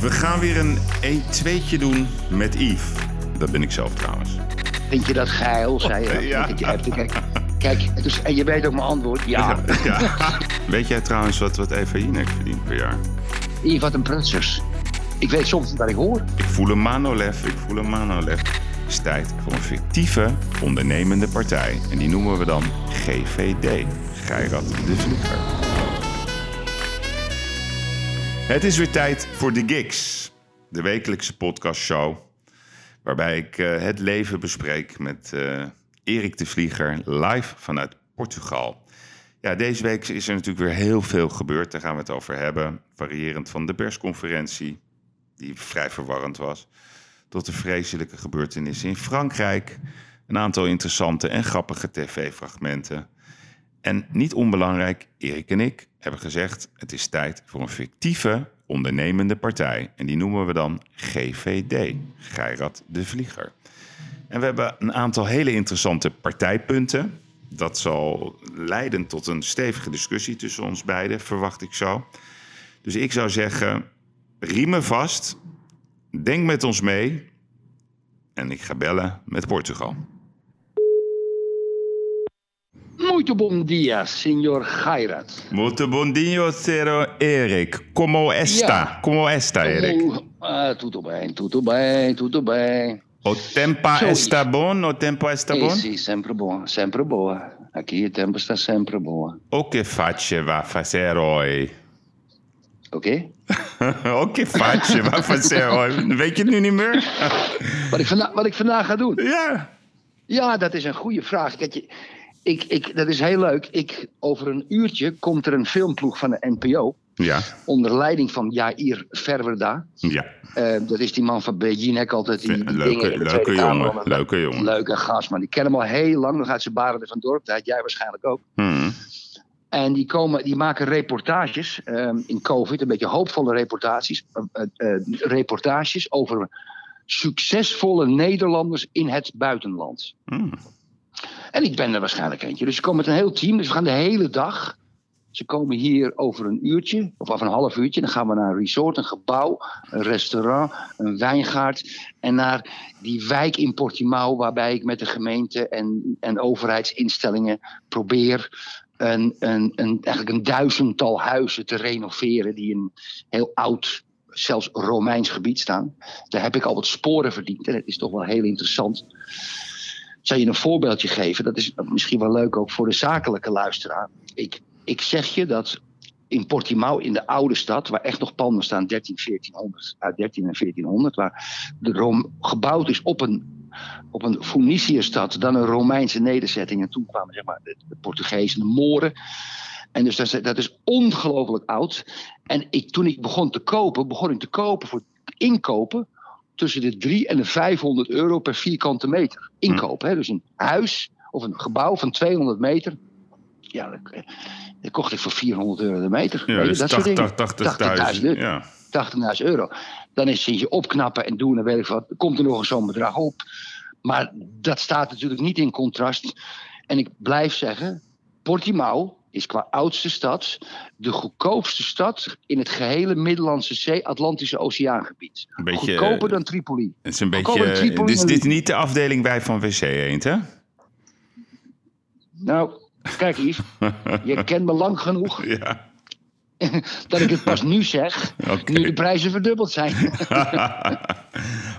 We gaan weer een E2'tje doen met Yves. Dat ben ik zelf trouwens. Vind je dat geil, zei je. Ja. Dat je hebt. Kijk, kijk dus, en je weet ook mijn antwoord. Ja. Ja. Weet jij trouwens wat, wat Eva Jinek verdient per jaar? Hier wat een prutsers. Ik weet soms niet wat ik hoor. Ik voel een manolef, ik voel een manolef. Het is tijd voor een fictieve ondernemende partij. En die noemen we dan GVD. Geirat de Vlieger. Het is weer tijd voor de Gigs. De wekelijkse podcastshow. Waarbij ik eh, het leven bespreek met eh, Erik de Vlieger live vanuit Portugal. Ja, deze week is er natuurlijk weer heel veel gebeurd. Daar gaan we het over hebben. Variërend van de persconferentie, die vrij verwarrend was, tot de vreselijke gebeurtenissen in Frankrijk. Een aantal interessante en grappige tv-fragmenten. En niet onbelangrijk, Erik en ik hebben gezegd: het is tijd voor een fictieve ondernemende partij. En die noemen we dan GVD, Geirat de Vlieger. En we hebben een aantal hele interessante partijpunten. Dat zal leiden tot een stevige discussie tussen ons beiden, verwacht ik zo. Dus ik zou zeggen, riemen vast, denk met ons mee. En ik ga bellen met Portugal. Muito bom dia, senhor Gairat. Muito bom dia, Cero Erik. Como está? Ja. Como está, Erik? Oh, ah, tudo bem, tudo bem, tudo bem. O tempo Zo. está bom? O tempo está bom? sim, sempre boa, sempre boa. Aqui o tempo está sempre boa. O que faceva fazer hoje? Oké? o que faceva fazer hoje? Weet je het nu niet meer? Wat, ik vanda- wat ik vandaag ga doen? ja. Ja, dat is een goede vraag. Kijk, je, ik, ik, dat is heel leuk. Ik, over een uurtje komt er een filmploeg van de NPO. Ja. Onder leiding van Jair Verwerda. Ja. Eh, dat is die man van Bejinek altijd. Die, die Leuke- dingen in de leuke Kamer. jongen, leuke jongen. Leuke gast, maar die kennen hem al heel lang. Nog uit zijn Barende van Dorp. Dat had jij waarschijnlijk ook. Hm. En die, komen, die maken reportages ehm, in COVID. Een beetje hoopvolle reportages. eh, eh, reportages over succesvolle Nederlanders in het buitenland. Hm. En ik ben er waarschijnlijk eentje. Dus ze komen met een heel team. Dus we gaan de hele dag. Ze komen hier over een uurtje, of over een half uurtje. Dan gaan we naar een resort, een gebouw, een restaurant, een wijngaard. En naar die wijk in Portimao, waarbij ik met de gemeente en, en overheidsinstellingen probeer een, een, een, eigenlijk een duizendtal huizen te renoveren. die een heel oud, zelfs Romeins gebied staan. Daar heb ik al wat sporen verdiend. En dat is toch wel heel interessant. Zal je een voorbeeldje geven. Dat is misschien wel leuk ook voor de zakelijke luisteraar. Ik, ik zeg je dat in Portimao, in de oude stad, waar echt nog panden staan, 13, 1400, uit 13 en 1400, waar de Rom, gebouwd is op een, op een Phoeniciërstad, dan een Romeinse nederzetting. En toen kwamen zeg maar, de, de Portugezen, de Moren. En dus dat is, dat is ongelooflijk oud. En ik, toen ik begon te kopen, begon ik te kopen voor inkopen tussen de 3 en de 500 euro per vierkante meter. Inkopen, hè? dus een huis of een gebouw van 200 meter. Ja, dat, dat kocht ik voor 400 euro de meter. Ja, dus dat soort dingen. 80.000. 80.000 euro. Ja. 80.000 euro. Dan is sinds je opknappen en doen en weet ik wat, komt er nog eens zo'n bedrag op. Maar dat staat natuurlijk niet in contrast. En ik blijf zeggen, Portimao is qua oudste stad de goedkoopste stad in het gehele Middellandse Zee, Atlantische Oceaangebied. Een beetje, Goedkoper eh, dan Tripoli. Het is een beetje. Tripoli Dit is, en- dit is niet de afdeling bij van WC Eend, hè? Nou, kijk Yves, je kent me lang genoeg Ja. dat ik het pas nu zeg, nu de prijzen verdubbeld zijn.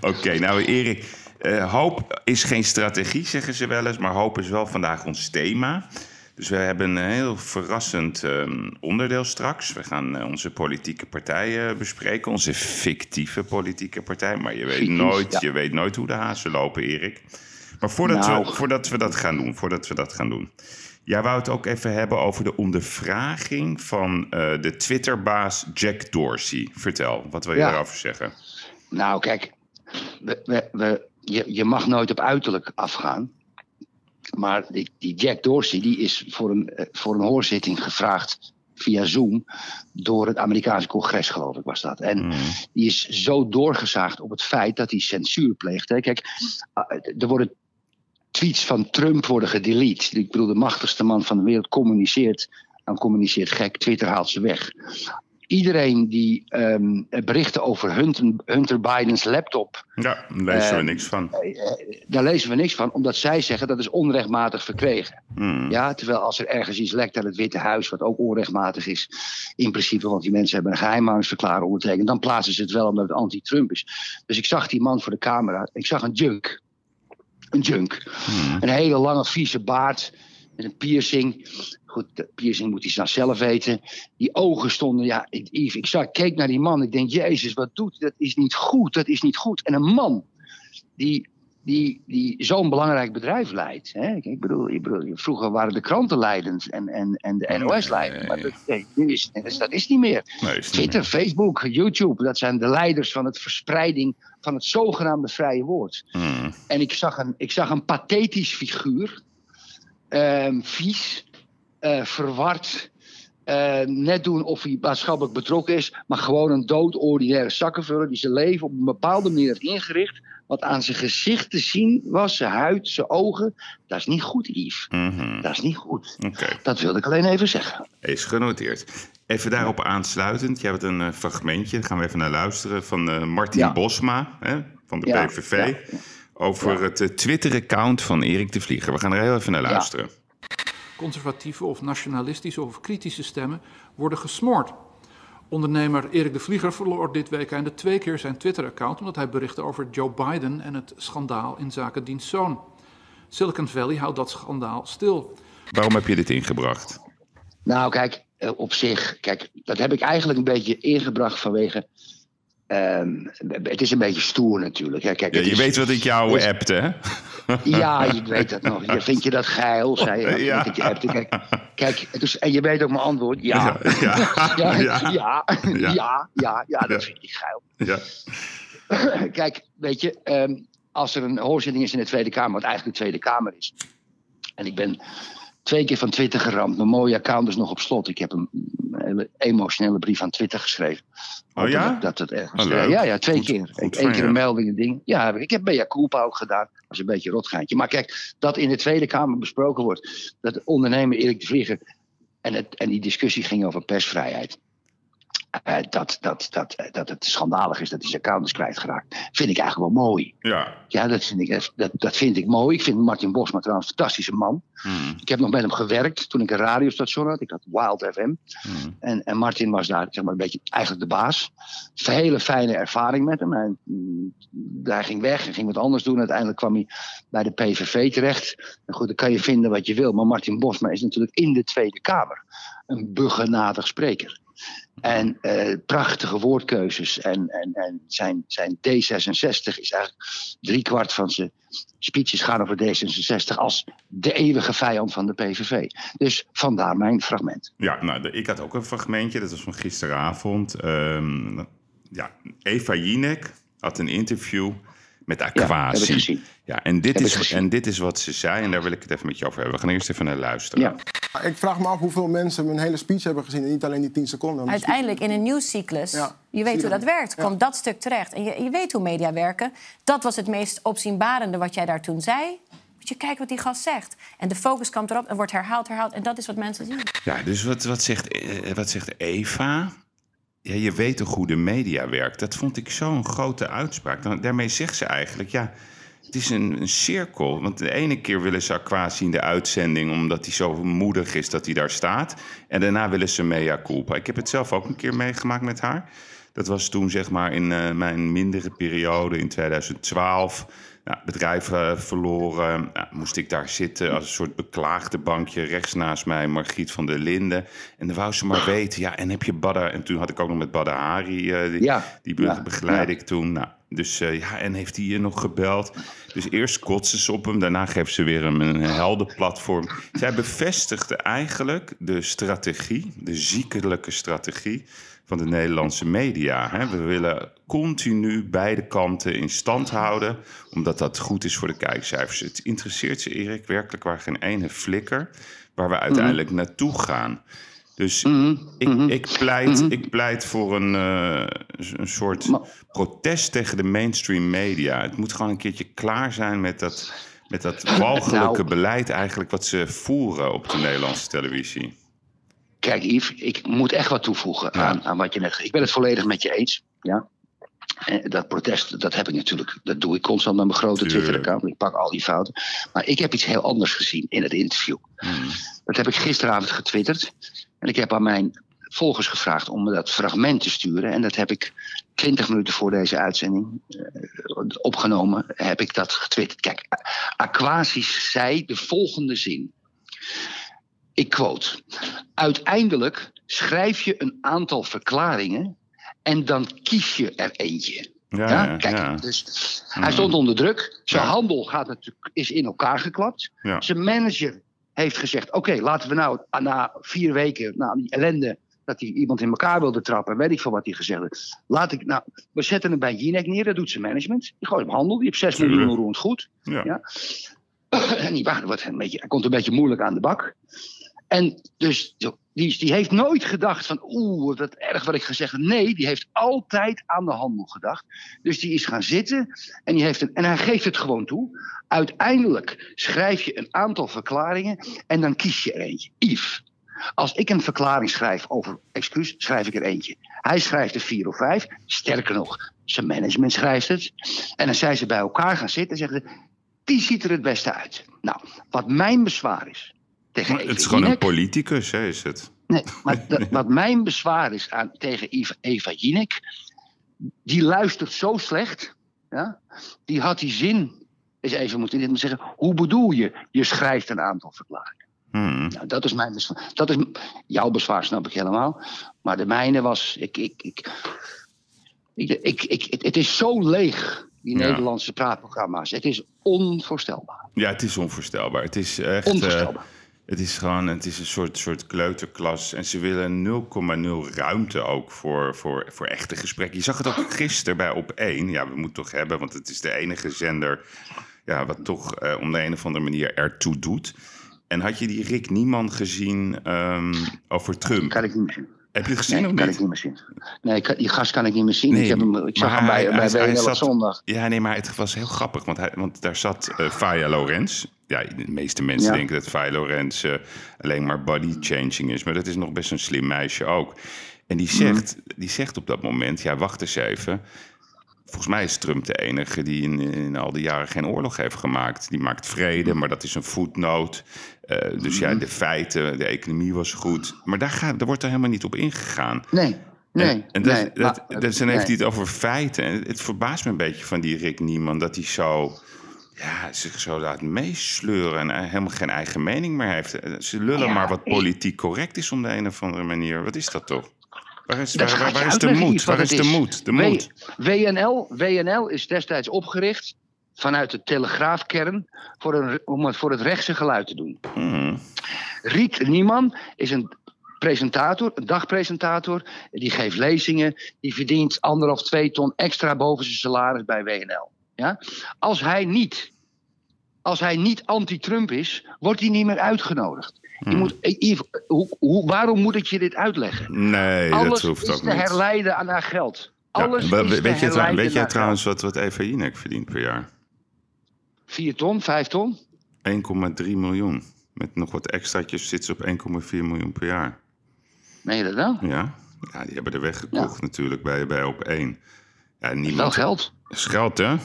Oké, nou Erik. eh, hoop is geen strategie, zeggen ze wel eens. Maar hoop is wel vandaag ons thema. Dus we hebben een heel verrassend ehm, onderdeel straks. We gaan eh, onze politieke partij eh, bespreken. Onze fictieve politieke partij. Maar je weet, Fictief, nooit, ja. je weet nooit hoe de hazen lopen, Erik. Maar voordat, Nou. we, voordat we dat gaan doen, voordat we dat gaan doen. Jij wou het ook even hebben over de ondervraging van eh, de Twitterbaas Jack Dorsey. Vertel, wat wil je Ja. daarover zeggen? Nou, kijk, we, we, we, je, je mag nooit op uiterlijk afgaan. Maar die, die Jack Dorsey die is voor een, eh, voor een hoorzitting gevraagd via Zoom door het Amerikaanse congres, geloof ik, was dat. En Mhm. die is zo doorgezaagd op het feit dat hij censuur pleegt. Hè. Kijk, ah, er worden tweets van Trump worden gedelete. Ik bedoel, de machtigste man van de wereld communiceert. Dan communiceert gek, Twitter haalt ze weg. Iedereen die um, berichten over Hunter, Hunter, Bidens laptop. Ja, daar lezen we niks van. daar lezen we niks van, omdat zij zeggen dat is onrechtmatig verkregen. Hmm. Ja, terwijl als er ergens iets lekt uit het Witte Huis, wat ook onrechtmatig is, in principe, want die mensen hebben een geheimhoudingsverklaring ondertekend, dan plaatsen ze het wel omdat het anti-Trump is. Dus ik zag die man voor de camera, ik zag een junk. Een junk. Hmm. Een hele lange, vieze baard met een piercing. Goed, de piercing moet hij zelf weten. Die ogen stonden, ja, ik, ik, zag, keek naar die man. Ik denk, Jezus, wat doet? Dat is niet goed, dat is niet goed. En een man die, die, die zo'n belangrijk bedrijf leidt. Hè? Ik, bedoel, ik bedoel, vroeger waren de kranten leidend en, en, en de NOS leidend. Maar dat, nee, nu is, dat is niet meer. Twitter, Facebook, YouTube, dat zijn de leiders van het verspreiding van het zogenaamde vrije woord. Hmm. En ik zag, een, ik zag een pathetisch figuur vies, uh, verward. Uh, net doen of hij maatschappelijk betrokken is, maar gewoon een doodordinaire zakkenvuller die zijn leven op een bepaalde manier heeft ingericht. Wat aan zijn gezicht te zien was, zijn huid, zijn ogen. Dat is niet goed, Yves. Mhm. Dat is niet goed. Dat wilde ik alleen even zeggen. Is genoteerd. Even daarop aansluitend. Je hebt een uh, fragmentje, daar gaan we even naar luisteren, van Martin Bosma hè, van de PVV over het eh, Twitter-account van Erik de Vlieger. We gaan er heel even naar luisteren. Conservatieve of nationalistische of kritische stemmen worden gesmoord. Ondernemer Erik de Vlieger verloor dit weekend twee keer zijn Twitter-account omdat hij berichtte over Joe Biden en het schandaal in zaken dienstzoon. Silicon Valley houdt dat schandaal stil. Waarom heb je dit ingebracht? Nou, kijk, eh, op zich, kijk, dat heb ik eigenlijk een beetje ingebracht vanwege Um, het is een beetje stoer natuurlijk. Ja, kijk, ja, je weet wat ik jou is, appte, hè? Ja, je weet dat nog. Je, vind je dat geil, zei je. Ja. Ik je appte. Kijk, kijk dus, en je weet ook mijn antwoord. Ja. Ja, ja, ja, ja, ja, ja, dat vind ik geil. Ja. Kijk, weet je, um, als er een hoorzitting is in de Tweede Kamer, wat eigenlijk de Tweede Kamer is. En ik ben twee keer van Twitter geramd. Mijn mooie account is nog op slot. Ik heb een hele emotionele brief aan Twitter geschreven. Oh ja? Dat het ergens. Oh, ja, ja, twee keer. Eén keer een melding, een ding. Ja, ik heb bij Jacob ook gedaan. Dat was een beetje een rotgeintje. Maar kijk, dat in de Tweede Kamer besproken wordt. Dat de ondernemer Erik de Vlieger. En, het, en die discussie ging over persvrijheid. Uh, dat, dat, dat, dat het schandalig is dat hij zijn account is kwijtgeraakt. Vind ik eigenlijk wel mooi. Ja, ja dat, vind ik, dat, dat vind ik mooi. Ik vind Martin Bosma trouwens een fantastische man. Hmm. Ik heb nog met hem gewerkt toen ik een radiostation had. Ik had Wild FM. Hmm. En, en Martin was daar zeg maar, een beetje eigenlijk de baas. Hele fijne ervaring met hem. Hij, mm, hij ging weg en ging wat anders doen. Uiteindelijk kwam hij bij de PVV terecht. En goed, dan kan je vinden wat je wil. Maar Martin Bosma is natuurlijk in de Tweede Kamer een buggenadig spreker. En uh, prachtige woordkeuzes. En, en, en zijn, zijn D66 is eigenlijk driekwart van zijn speeches gaan over D66 als de eeuwige vijand van de PVV. Dus vandaar mijn fragment. Ja, nou, ik had ook een fragmentje, dat was van gisteravond. Um, ja, Eva Jinek had een interview met Aquatie. Ja, ja, en, dit is, en dit is wat ze zei en daar wil ik het even met je over hebben. We gaan eerst even naar luisteren. Ja. Ik vraag me af hoeveel mensen mijn hele speech hebben gezien... en niet alleen die 10 seconden. Uiteindelijk in een nieuwscyclus, ja. je weet hoe dat werkt, komt dat stuk terecht. En je, je weet hoe media werken. Dat was het meest opzienbarende wat jij daar toen zei. Moet je kijken wat die gast zegt. En de focus komt erop en wordt herhaald, herhaald. En dat is wat mensen zien. Ja, dus wat, wat, zegt, eh, wat zegt Eva? Ja, je weet toch hoe de media werkt. Dat vond ik zo'n grote uitspraak. Daarmee zegt ze eigenlijk, ja, het is een, een, cirkel. Want de ene keer willen ze Aquasi in de uitzending... omdat hij zo moedig is dat hij daar staat. En daarna willen ze mea culpa. Ik heb het zelf ook een keer meegemaakt met haar. Dat was toen zeg maar in uh, mijn mindere periode in 2012 nou, bedrijven verloren. Nou, moest ik daar zitten als een soort beklaagde bankje. Rechts naast mij Margriet van der Linden. En dan wou ze maar weten, ja, en heb je Badda... En toen had ik ook nog met Badda Hari, uh, die, ja. die begeleid ik toen. Nou, dus uh, ja, en heeft hij je nog gebeld? Dus eerst kotsen ze op hem, daarna geeft ze weer hem een helder platform. Zij bevestigde eigenlijk de strategie, de ziekelijke strategie van de Nederlandse media. We willen continu beide kanten in stand houden, omdat dat goed is voor de kijkcijfers. Het interesseert ze, Erik, werkelijk waar geen ene flikker waar we uiteindelijk mhm. naartoe gaan. Dus mhm. ik, mhm. ik, pleit, ik pleit voor een, uh, een soort protest tegen de mainstream media. Het moet gewoon een keertje klaar zijn met dat, met dat walgelijke nou. beleid eigenlijk wat ze voeren op de Nederlandse televisie. Kijk, Yves, ik moet echt wat toevoegen aan, aan wat je net. Ik ben het volledig met je eens. Ja. En dat protest, dat heb ik natuurlijk, dat doe ik constant met mijn grote Twitter-account. Ik pak al die fouten. Maar ik heb iets heel anders gezien in het interview. Hmm. Dat heb ik gisteravond getwitterd. En ik heb aan mijn volgers gevraagd om me dat fragment te sturen. En dat heb ik twintig minuten voor deze uitzending uh, opgenomen. Heb ik dat getwitterd. Kijk, Aquasis zei de volgende zin. Ik quote. Uiteindelijk schrijf je een aantal verklaringen en dan kies je er eentje. Ja, ja, kijk, ja. Dus hij stond onder druk. Zijn Ja. handel gaat natuurlijk, is in elkaar geklapt. Ja. Zijn manager heeft gezegd: Oké, laten we nou na vier weken, na die ellende, dat hij iemand in elkaar wilde trappen, weet ik veel wat hij gezegd heeft. Laat ik, nou, we zetten hem bij Jinek neer, dat doet zijn management. Die gooit hem handel, die heeft 6 Tuurlijk. miljoen rond goed. Ja. Ja. en die wacht, wordt een beetje, hij komt een beetje moeilijk aan de bak. En dus die, die heeft nooit gedacht van oeh, wat erg wat ik gezegd heb. Nee, die heeft altijd aan de handel gedacht. Dus die is gaan zitten en, die heeft een, en hij geeft het gewoon toe. Uiteindelijk schrijf je een aantal verklaringen en dan kies je er eentje. Yves, als ik een verklaring schrijf over excuus, schrijf ik er eentje. Hij schrijft er vier of vijf. Sterker nog, zijn management schrijft het. En dan zijn ze bij elkaar gaan zitten en zeggen ze, die ziet er het beste uit. Nou, wat mijn bezwaar is tegen Maar het is gewoon een politicus, hè, is het? Nee, maar wat mijn bezwaar is aan, tegen Eva, Eva Jinek, die luistert zo slecht. Ja? Die had die zin, eens even moeten dit zeggen, hoe bedoel je, je schrijft een aantal verklaringen. Hmm. Nou, dat is mijn bezwaar. Dat is, jouw bezwaar snap ik helemaal. Maar de mijne was, ik, ik, ik, ik, ik, ik- het, is zo leeg, die Ja. Nederlandse praatprogramma's. Het is onvoorstelbaar. Ja, het is onvoorstelbaar. Het is echt. eh, Onvoorstelbaar. Het is gewoon het is een soort, soort kleuterklas. En ze willen 0,0 ruimte ook voor, voor, voor echte gesprekken. Je zag het ook gisteren bij Op 1. Ja, we moeten toch hebben, want het is de enige zender. Ja, wat toch eh, om de een of andere manier ertoe doet. En had je die Rick Nieman gezien ehm, over Trump? Kan ik niet zien. Heb je gezien Nee, of kan ik niet meer zien. Nee, die gast kan ik niet meer zien. Nee, ik, heb hem, ik zag hem bij, hij- bij hij- hij zat- zondag. Ja, nee, maar het was heel grappig, want, hij, want daar zat eh Faya Lorenz. Ja, de meeste mensen Ja. denken dat Faya Lorenz eh, alleen maar body changing is, maar dat is nog best een slim meisje ook. En die zegt, die zegt op dat moment, ja, wacht eens even. Volgens mij is Trump de enige die in, in al die jaren geen oorlog heeft gemaakt. Die maakt vrede, maar dat is een voetnoot. Eh, dus ja, de feiten, de economie was goed. Maar daar, gaat, daar wordt er helemaal niet op ingegaan. Nee, nee. En, en dat, nee, dat, maar- dat, dan heeft hij het over feiten. En het verbaast me een beetje van die Rick Nieman... dat hij zo, ja, zich zo laat meesleuren... en hij helemaal geen eigen mening meer heeft. Eh, Ze lullen Ja, maar wat ik- politiek correct is... op de een of andere manier. Wat is dat toch? Waar is, waar, is de moed? Waar is de moed? De moed. WNL, WNL is destijds opgericht vanuit de telegraafkern voor, een, om het, voor het rechtse geluid te doen. Hmm. Riet Nieman is een presentator, een dagpresentator. Die geeft lezingen. Die verdient anderhalf, twee ton extra boven zijn salaris bij WNL. Ja? Als hij niet, als hij niet anti-Trump is, wordt hij niet meer uitgenodigd. Hmm. Je moet, eh, Yves, hoe, hoe, waarom moet ik je dit uitleggen? Nee, Alles dat hoeft is ook te niet. herleiden aan haar geld. Alles is we- te weet, je, herleiden weet jij trouwens wat, wat Eva Jinek verdient per jaar? 4 ton, 5 ton? 1,3 miljoen. Met nog wat extraatjes zit ze op 1,4 miljoen per jaar. Meen je dat wel? Ja, ja die hebben er weggekocht natuurlijk bij, bij op één. Ja, Wel niemand... geld. is geld, hè?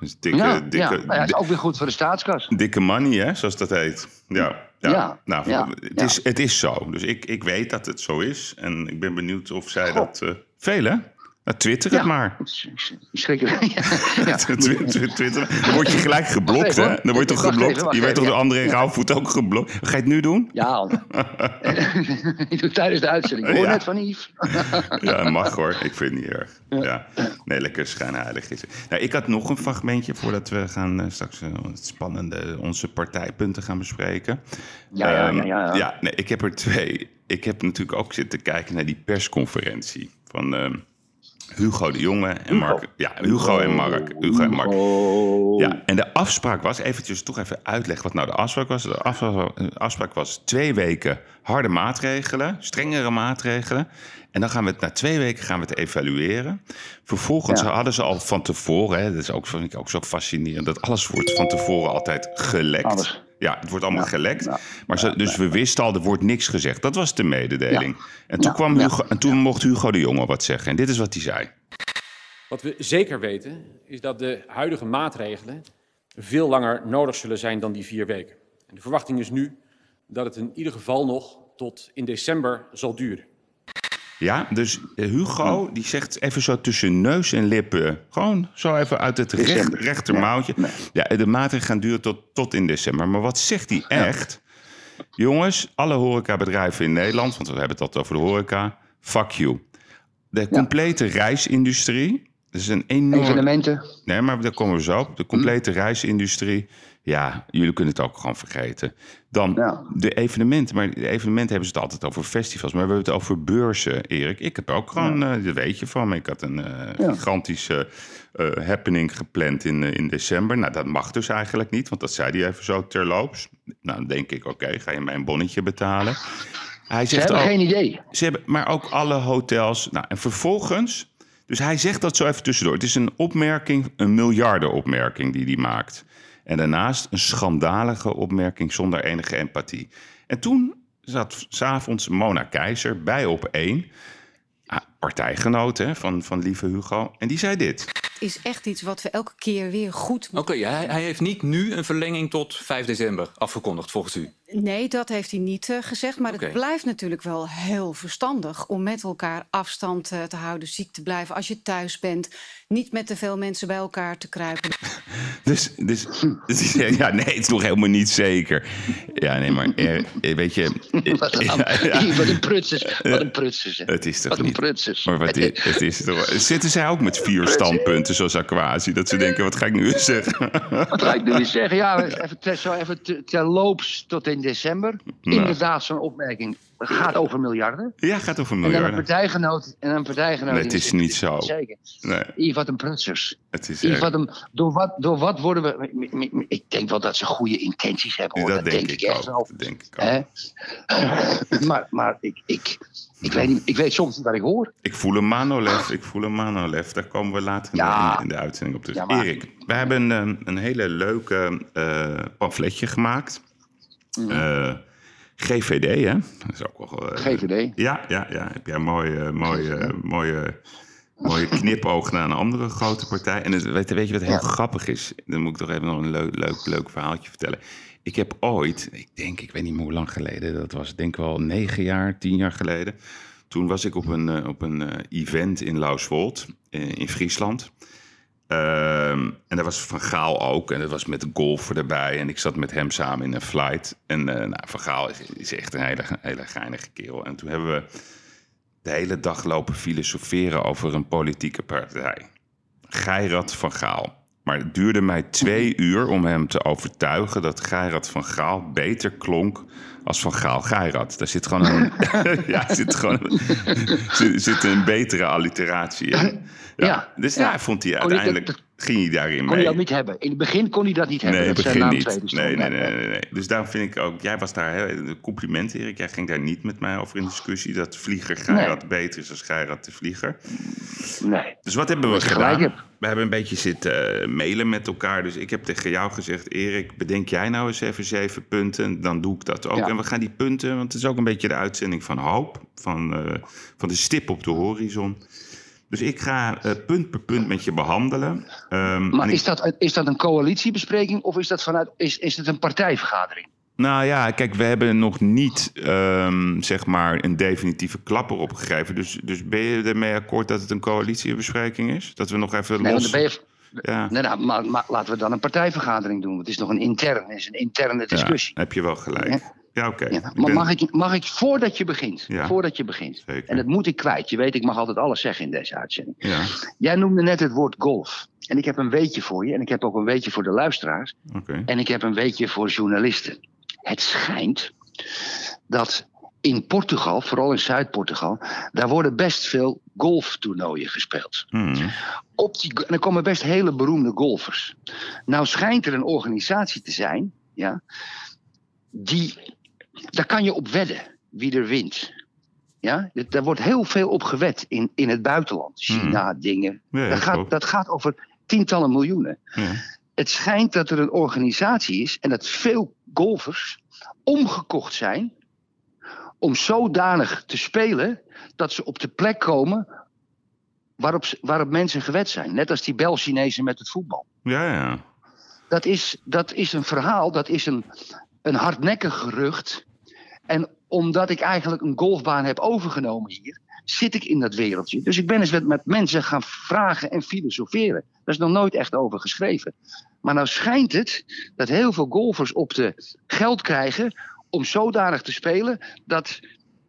Dus dikke, ja, dikke, ja. Maar ja, is ook weer goed voor de staatskas. dikke money, hè? Zoals dat heet. Ja, ja. Ja, nou, het. Is, het is zo. Dus ik, ik weet dat het zo is. En ik ben benieuwd of zij dat... eh veel, hè? Nou, twitter het Ja. maar. Schrikkelijk. ja. ja. Twi- twi- Twitter. Dan word je gelijk geblokt, even, hè? Dan word je toch geblokt? even, je werd toch door. André Ja. Rauwvoet ook geblokt? Ga je het nu doen? Ja, ik doe het tijdens de uitzending. Ik hoor net van Yves. Ja, mag hoor. Ik vind het niet erg. Ja. Nee, lekker schijnheilig is het. Nou, ik had nog een fragmentje voordat we gaan eh, straks eh, het spannende onze partijpunten gaan bespreken. Ja, ja, Ehm, ja, ja, ja. nee, ik heb er twee. Ik heb natuurlijk ook zitten kijken naar die persconferentie van ehm, Hugo de Jonge en Hugo. Mark. Ja, Hugo en Mark. Hugo en Mark. Ja, en de afspraak was, eventjes toch even uitleggen wat nou de afspraak was. De afspraak, de afspraak was twee weken harde maatregelen, strengere maatregelen. En dan gaan we het na twee weken gaan we het evalueren. Vervolgens Ja. hadden ze al van tevoren, hè, dat is ook, vind ik ook zo fascinerend, dat alles wordt van tevoren altijd gelekt. Alles. Ja, het wordt allemaal gelekt. maar dus we wisten al, er wordt niks gezegd. Dat was de mededeling. En, toen kwam Hugo, en toen mocht Hugo de Jonge wat zeggen. En dit is wat hij zei. Wat we zeker weten, is dat de huidige maatregelen veel langer nodig zullen zijn dan die vier weken. En de verwachting is nu dat het in ieder geval nog tot in december zal duren. Ja, dus eh, Hugo die zegt even zo tussen neus en lippen, gewoon zo even uit het recht, rechtermouwtje. Ja, de maatregelen gaan duren tot, tot in december. Maar wat zegt hij echt? Jongens, alle horecabedrijven in Nederland, want we hebben het altijd over de horeca, fuck you. De complete reisindustrie, is een enorm... Evenementen. Nee, maar daar komen we zo op. De complete reisindustrie ja, jullie kunnen het ook gewoon vergeten. Dan de evenementen. Maar de evenementen hebben ze het altijd over festivals. Maar we hebben het over beurzen, Erik. Ik heb ook gewoon, ja. uh, dat weet je van. Ik had een uh, gigantische uh, happening gepland in, in december. Nou, dat mag dus eigenlijk niet. Want dat zei hij even zo terloops. Nou, dan denk ik, oké, okay, ga je mij een bonnetje betalen. Hij zegt ze hebben ook, geen idee. Ze hebben, maar ook alle hotels. Nou, en vervolgens... Dus hij zegt dat zo even tussendoor. Het is een opmerking, een miljardenopmerking die hij maakt. En daarnaast een schandalige opmerking zonder enige empathie. En toen zat s'avonds Mona Keizer bij op één, partijgenoot hè, van, van lieve Hugo. En die zei dit. Is echt iets wat we elke keer weer goed Oké, okay, hij, hij, heeft niet nu een verlenging tot 5 december afgekondigd, volgens u? Nee, dat heeft hij niet uh, gezegd. Maar okay. het blijft natuurlijk wel heel verstandig om met elkaar afstand uh, te houden, ziek te blijven als je thuis bent. Niet met te veel mensen bij elkaar te kruipen. dus, dus, dus ja, nee, het is nog helemaal niet zeker. Ja, nee, maar er, weet je. wat, een, ja, wat een prutsers. Wat een prutsers. Het is toch wat een niet. prutsers. Maar wat is, het is toch, zitten zij ook met vier standpunten zoals Aquasi? Dat ze denken, wat ga ik nu eens zeggen? Wat ga ik nu zeggen? Ja, even, zo even terloops tot in december. Nou. Inderdaad, zo'n opmerking. Gaat over miljarden. Ja, gaat over miljarden. En een partijgenoot. En een partijgenoot nee, het is niet zo. Zeker. Nee. Wat een prutsers. Het is Yves, wat een, door, wat, door wat worden we... Ik denk wel dat ze goede intenties hebben. Hoor. Dat, dat denk, denk ik echt ook. wel. Dat denk ik ook. maar maar ik, ik, ik, weet niet, ik weet soms niet wat ik hoor. Ik voel een Manolev. Ik voel een Manolev. Daar komen we later Ja. in, in de uitzending op terug. Ja, maar- Erik, we hebben een, een hele leuke eh, pamfletje gemaakt. Eh, GVD, hè? Dat is ook wel... eh, GVD. Ja, ja, ja. Heb jij een mooie, mooie, mooie, mooie knipoog naar een andere grote partij. En het, weet, weet je wat heel Ja. grappig is? Dan moet ik toch even nog een leuk, leuk, leuk verhaaltje vertellen. Ik heb ooit, ik denk, ik weet niet meer hoe lang geleden, dat was denk ik wel negen jaar, tien jaar geleden. Toen was ik op een, eh, op een eh, event in Lauswold eh, in Friesland. Ehm, en daar was Van Gaal ook. En dat was met de golfer erbij. En ik zat met hem samen in een flight. En nou, Van Gaal is, is echt een hele, hele geinige kerel. En toen hebben we de hele dag lopen filosoferen over een politieke partij. Geirat van Gaal. Maar het duurde mij twee uur om hem te overtuigen dat Geirat van Gaal beter klonk als van Gaal Geirat. Daar zit gewoon een, ja, zit gewoon, zit, zit een betere alliteratie in. Ja. Dus Ja. ja, vond hij uiteindelijk, dat- ging hij daarin Kon hij mee. dat niet hebben. In het begin kon hij dat niet hebben. Nee, dat begin niet. Nee, nee, nee, nee, nee. Dus daarom vind ik ook... Jij was daar... Hè, compliment, Erik. Jij ging daar niet met mij over in discussie... dat Vlieger Geirat beter is als Geirat de Vlieger. Nee. Dus wat hebben we gedaan? We hebben een beetje zitten eh, mailen met elkaar. Dus ik heb tegen jou gezegd... Erik, bedenk jij nou eens even zeven punten. Dan doe ik dat ook. Ja. En we gaan die punten... want het is ook een beetje de uitzending van hoop. Van, eh, van de stip op de horizon. Dus ik ga eh, punt per punt met je behandelen. Ehm, Maar ik- is dat, is dat een coalitiebespreking of is dat vanuit is, is het een partijvergadering? Nou ja, kijk, we hebben nog niet ehm, zeg maar een definitieve klapper opgegeven. Dus, dus ben je ermee akkoord dat het een coalitiebespreking is? Dat we nog even Nee, los... je, ja, nee, nou, maar, maar laten we dan een partijvergadering doen. Het is nog een intern, het is een interne ja, discussie. heb je wel gelijk. Ja, oké. Ja, maar ben- mag ik, mag ik voordat je begint, Ja. voordat je begint, Zeker. en dat moet ik kwijt. Je weet, ik mag altijd alles zeggen in deze uitzending. Ja, Jij noemde net het woord golf. En ik heb een weetje voor je, en ik heb ook een weetje voor de luisteraars. oké. En ik heb een weetje voor journalisten. Het schijnt dat in Portugal, vooral in Zuid-Portugal, daar worden best veel golftoernooien gespeeld. Hmm. Op die, en er komen best hele beroemde golfers. Nou schijnt er een organisatie te zijn, ja, die, daar kan je op wedden wie er wint. Ja, daar wordt heel veel op gewet in, in het buitenland. China, dingen. Hmm. Ja, dat, gaat, dat gaat over tientallen miljoenen. Ja. Het schijnt dat er een organisatie is en dat veel golfers omgekocht zijn om zodanig te spelen dat ze op de plek komen waarop, waarop mensen gewet zijn. Net als die Bel-Chinezen met het voetbal. Ja, ja. Dat is, dat is een verhaal, dat is een, een hardnekkig gerucht. En omdat ik eigenlijk een golfbaan heb overgenomen hier, zit ik in dat wereldje. Dus ik ben eens met, met mensen gaan vragen en filosoferen. Daar is nog nooit echt over geschreven. Maar nou schijnt het dat heel veel golfers op de geld krijgen om zodanig te spelen dat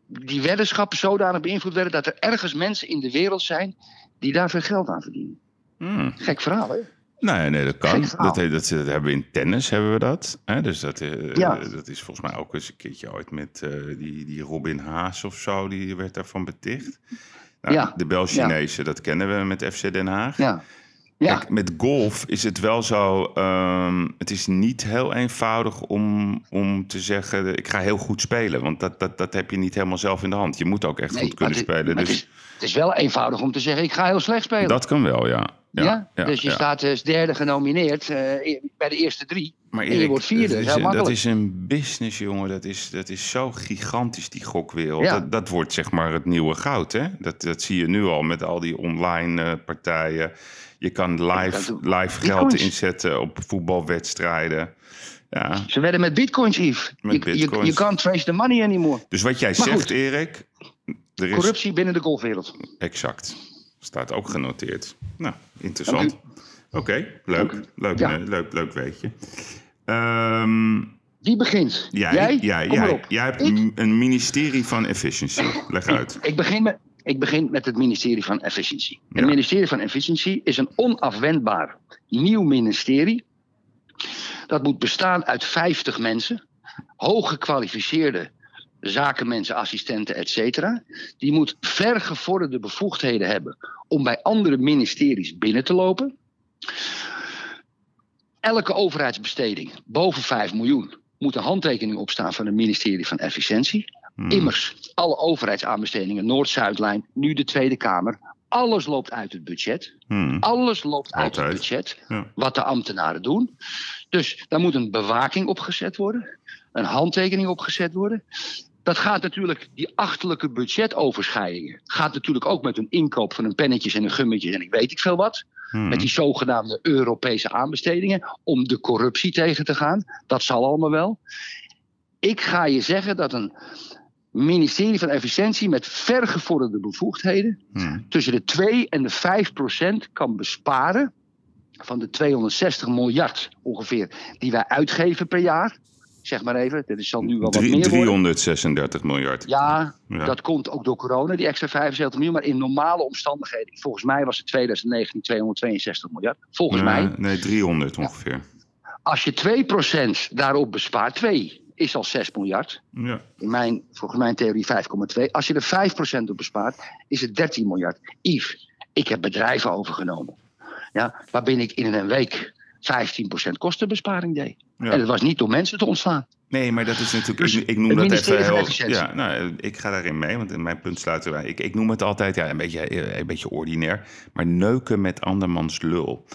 die weddenschappen zodanig beïnvloed werden dat er ergens mensen in de wereld zijn die daar veel geld aan verdienen. Hmm. Gek verhaal, hè? Nee, nee, dat kan. Dat, dat, dat, hebben we in tennis, hebben we dat. Hè? Dus dat, uh, ja. dat is volgens mij ook eens een keertje ooit met uh, die, die Robin Haas of zo, die werd daarvan beticht. Nou, ja. De Bel-Chinezen, ja. dat kennen we met FC Den Haag. Ja. Ja. Kijk, met golf is het wel zo. Um, het is niet heel eenvoudig om, om te zeggen: ik ga heel goed spelen. Want dat, dat, dat heb je niet helemaal zelf in de hand. Je moet ook echt nee, goed kunnen het, spelen. Dus... Het is, het, is, wel eenvoudig om te zeggen: ik ga heel slecht spelen. Dat kan wel, ja. Ja, dus je staat als derde genomineerd uh, bij de eerste drie. Maar Erik, en je wordt vierde. Dat is, dat, dat is een business, jongen. Dat is, dat is zo gigantisch, die gokwereld. Dat, dat wordt zeg maar het nieuwe goud. Hè? Dat, dat zie je nu al met al die online uh, partijen. Je kan live, live geld inzetten op voetbalwedstrijden. Ja. Ze werden met bitcoins, Yves. Met je, bitcoins. Je, can't trace the money anymore. Dus wat jij maar zegt, goed. Erik... Er is... Corruptie binnen de golfwereld. Exact. Staat ook genoteerd. Nou, interessant. Oké, okay, leuk. Leuk, ja. leuk, leuk weetje. Um, Wie begint? Jij? Jij, jij, jij, jij hebt ik? een ministerie van Efficiency. Leg uit. Ik begin met, ik begin met het ministerie van Efficiëntie. Ja. Het ministerie van Efficiëntie is een onafwendbaar nieuw ministerie. Dat moet bestaan uit 50 mensen, hooggekwalificeerde zakenmensen, assistenten, et cetera. Die moet vergevorderde bevoegdheden hebben om bij andere ministeries binnen te lopen. Elke overheidsbesteding boven 5 miljoen moet een handtekening opstaan van het ministerie van Efficiëntie. Hmm. Immers, alle overheidsaanbestedingen, Noord-Zuidlijn, nu de Tweede Kamer. Alles loopt uit het budget. Hmm. Alles loopt uit het budget. Ja. Wat de ambtenaren doen. Dus daar moet een bewaking opgezet worden. Een handtekening opgezet worden. Dat gaat natuurlijk, die achterlijke budgetoverschrijdingen. gaat natuurlijk ook met een inkoop van een pennetjes en een gummetjes en ik weet ik veel wat. Hmm. Met die zogenaamde Europese aanbestedingen. Om de corruptie tegen te gaan. Dat zal allemaal wel. Ik ga je zeggen dat een ministerie van Efficiëntie met vergevorderde bevoegdheden hmm. tussen de 2 en de 5 procent kan besparen van de 260 miljard ongeveer die wij uitgeven per jaar. Zeg maar even, dit zal nu wel wat meer worden. 336 miljard. Ja, ja, dat komt ook door corona, die extra 75 miljoen. Maar in normale omstandigheden, volgens mij was het 2019 262 miljard. Volgens mij. Nee, 300 ongeveer. Ja. Als je 2% daarop bespaart, 2 is al 6 miljard. Ja. In mijn, volgens mijn theorie 5,2. Als je er 5% op bespaart, is het 13 miljard. Yves, ik heb bedrijven overgenomen. Ja, waarbij ik in een week 15% kostenbesparing deed. Ja. En dat was niet om mensen te ontslaan. Nee, maar dat is natuurlijk. Dus ik, ik noem dat even heel. Ja, nou, ik ga daarin mee, want in mijn punt sluiten wij. Ik, ik noem het altijd ja, een, beetje, een beetje ordinair, maar neuken met andermans lul.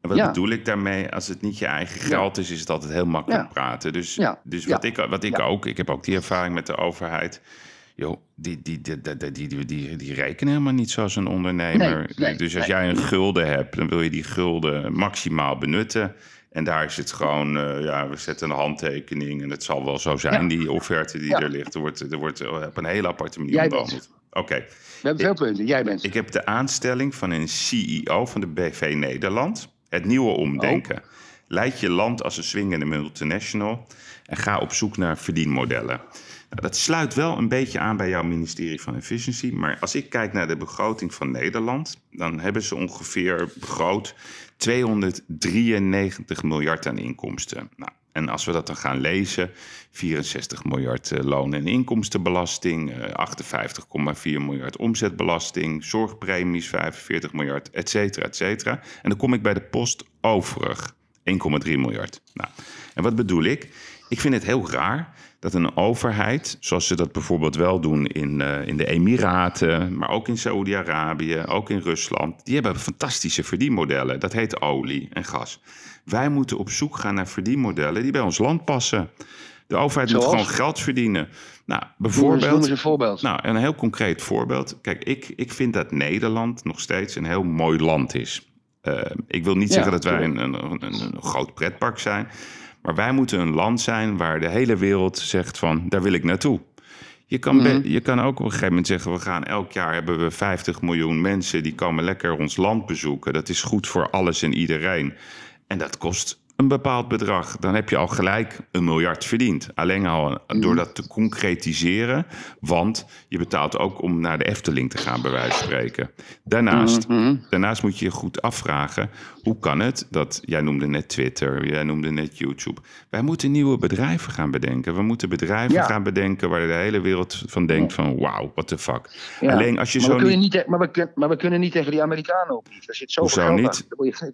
En wat ja. bedoel ik daarmee? Als het niet je eigen geld is, is het altijd heel makkelijk ja. praten. Dus, dus wat ik, wat ik ook, ik heb ook die ervaring met de overheid. Joh, die, die, die, die, die, die, die rekenen helemaal niet zoals een ondernemer. Nee, nee, dus als nee. jij een gulden hebt, dan wil je die gulden maximaal benutten. En daar is het gewoon, uh, ja, we zetten een handtekening. En het zal wel zo zijn, ja. die offerte die ja. er ligt. Er wordt, er wordt op een hele aparte manier behandeld. Oké. Okay. We hebben veel punten, jij bent. Ik heb de aanstelling van een CEO van de BV Nederland. Het nieuwe omdenken. Oh. Leid je land als een swingende multinational en ga op zoek naar verdienmodellen. Nou, dat sluit wel een beetje aan bij jouw ministerie van Efficiëntie. Maar als ik kijk naar de begroting van Nederland, dan hebben ze ongeveer begroot 293 miljard aan inkomsten. Nou, en als we dat dan gaan lezen, 64 miljard uh, loon- en inkomstenbelasting, uh, 58,4 miljard omzetbelasting, zorgpremies 45 miljard, et cetera, et cetera. En dan kom ik bij de post overig, 1,3 miljard. Nou, en wat bedoel ik? Ik vind het heel raar dat een overheid, zoals ze dat bijvoorbeeld wel doen in, uh, in de Emiraten, maar ook in Saoedi-Arabië, ook in Rusland, die hebben fantastische verdienmodellen. Dat heet olie en gas. Wij moeten op zoek gaan naar verdienmodellen die bij ons land passen. De overheid moet gewoon geld verdienen. Nou, bijvoorbeeld. Noem eens een voorbeeld. Nou, een heel concreet voorbeeld. Kijk, ik, ik vind dat Nederland nog steeds een heel mooi land is. Uh, ik wil niet zeggen dat wij een, een, een, een, groot pretpark zijn. Maar wij moeten een land zijn waar de hele wereld zegt van daar wil ik naartoe. Je kan, mm je kan ook op een gegeven moment zeggen: we gaan elk jaar hebben we 50 miljoen mensen die komen lekker ons land bezoeken. Dat is goed voor alles en iedereen. En dat kost een bepaald bedrag, dan heb je al gelijk een miljard verdiend. Alleen al door dat te concretiseren, want je betaalt ook om naar de Efteling te gaan, bij wijze van spreken. Daarnaast, mhm. daarnaast moet je je goed afvragen, hoe kan het dat, jij noemde net Twitter, jij noemde net YouTube. Wij moeten nieuwe bedrijven gaan bedenken. We moeten bedrijven gaan bedenken waar de hele wereld van denkt van, wauw, what the fuck. Alleen als je maar zo we niet... maar, we, maar we kunnen niet tegen die Amerikanen op. Zit zoveel Hoezo niet?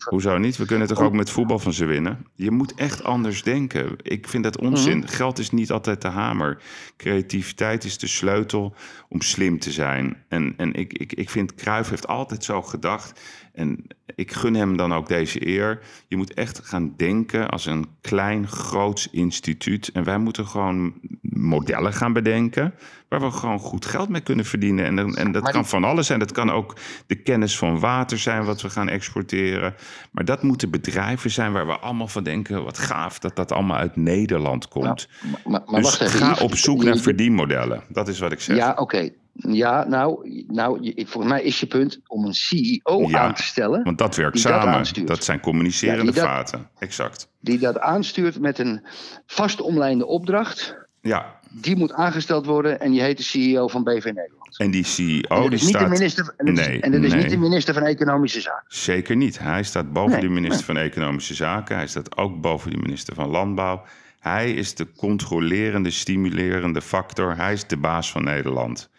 Hoezo niet? We kunnen toch ook met voetbal van ze winnen? Je moet echt anders denken. Ik vind dat onzin. Mhm. Geld is niet altijd de hamer. Creativiteit is de sleutel om slim te zijn. En, en ik, ik, ik vind Cruijff heeft altijd zo gedacht. En ik gun hem dan ook deze eer. Je moet echt gaan denken als een klein, groots instituut. En wij moeten gewoon modellen gaan bedenken. waar we gewoon goed geld mee kunnen verdienen. En, en dat kan van alles zijn. Dat kan ook de kennis van water zijn wat we gaan exporteren. Maar dat moeten bedrijven zijn waar we allemaal van denken. wat gaaf dat dat allemaal uit Nederland komt. maar, maar, dus ga op zoek naar verdienmodellen. Dat is wat ik zeg. Ja, oké. Ja, nou, nou, volgens mij is je punt om een CEO aan te stellen. Want dat werkt samen. Dat, zijn communicerende vaten. Exact. Die dat aanstuurt met een vast omlijnde opdracht. Ja. Die moet aangesteld worden en je heet de CEO van BV Nederland. En die CEO die staat... minister, en nee, en dat is niet de minister van Economische Zaken. Zeker niet. Hij staat boven de minister van Economische Zaken. Hij staat ook boven de minister van Landbouw. Hij is de controlerende, stimulerende factor. Hij is de baas van Nederland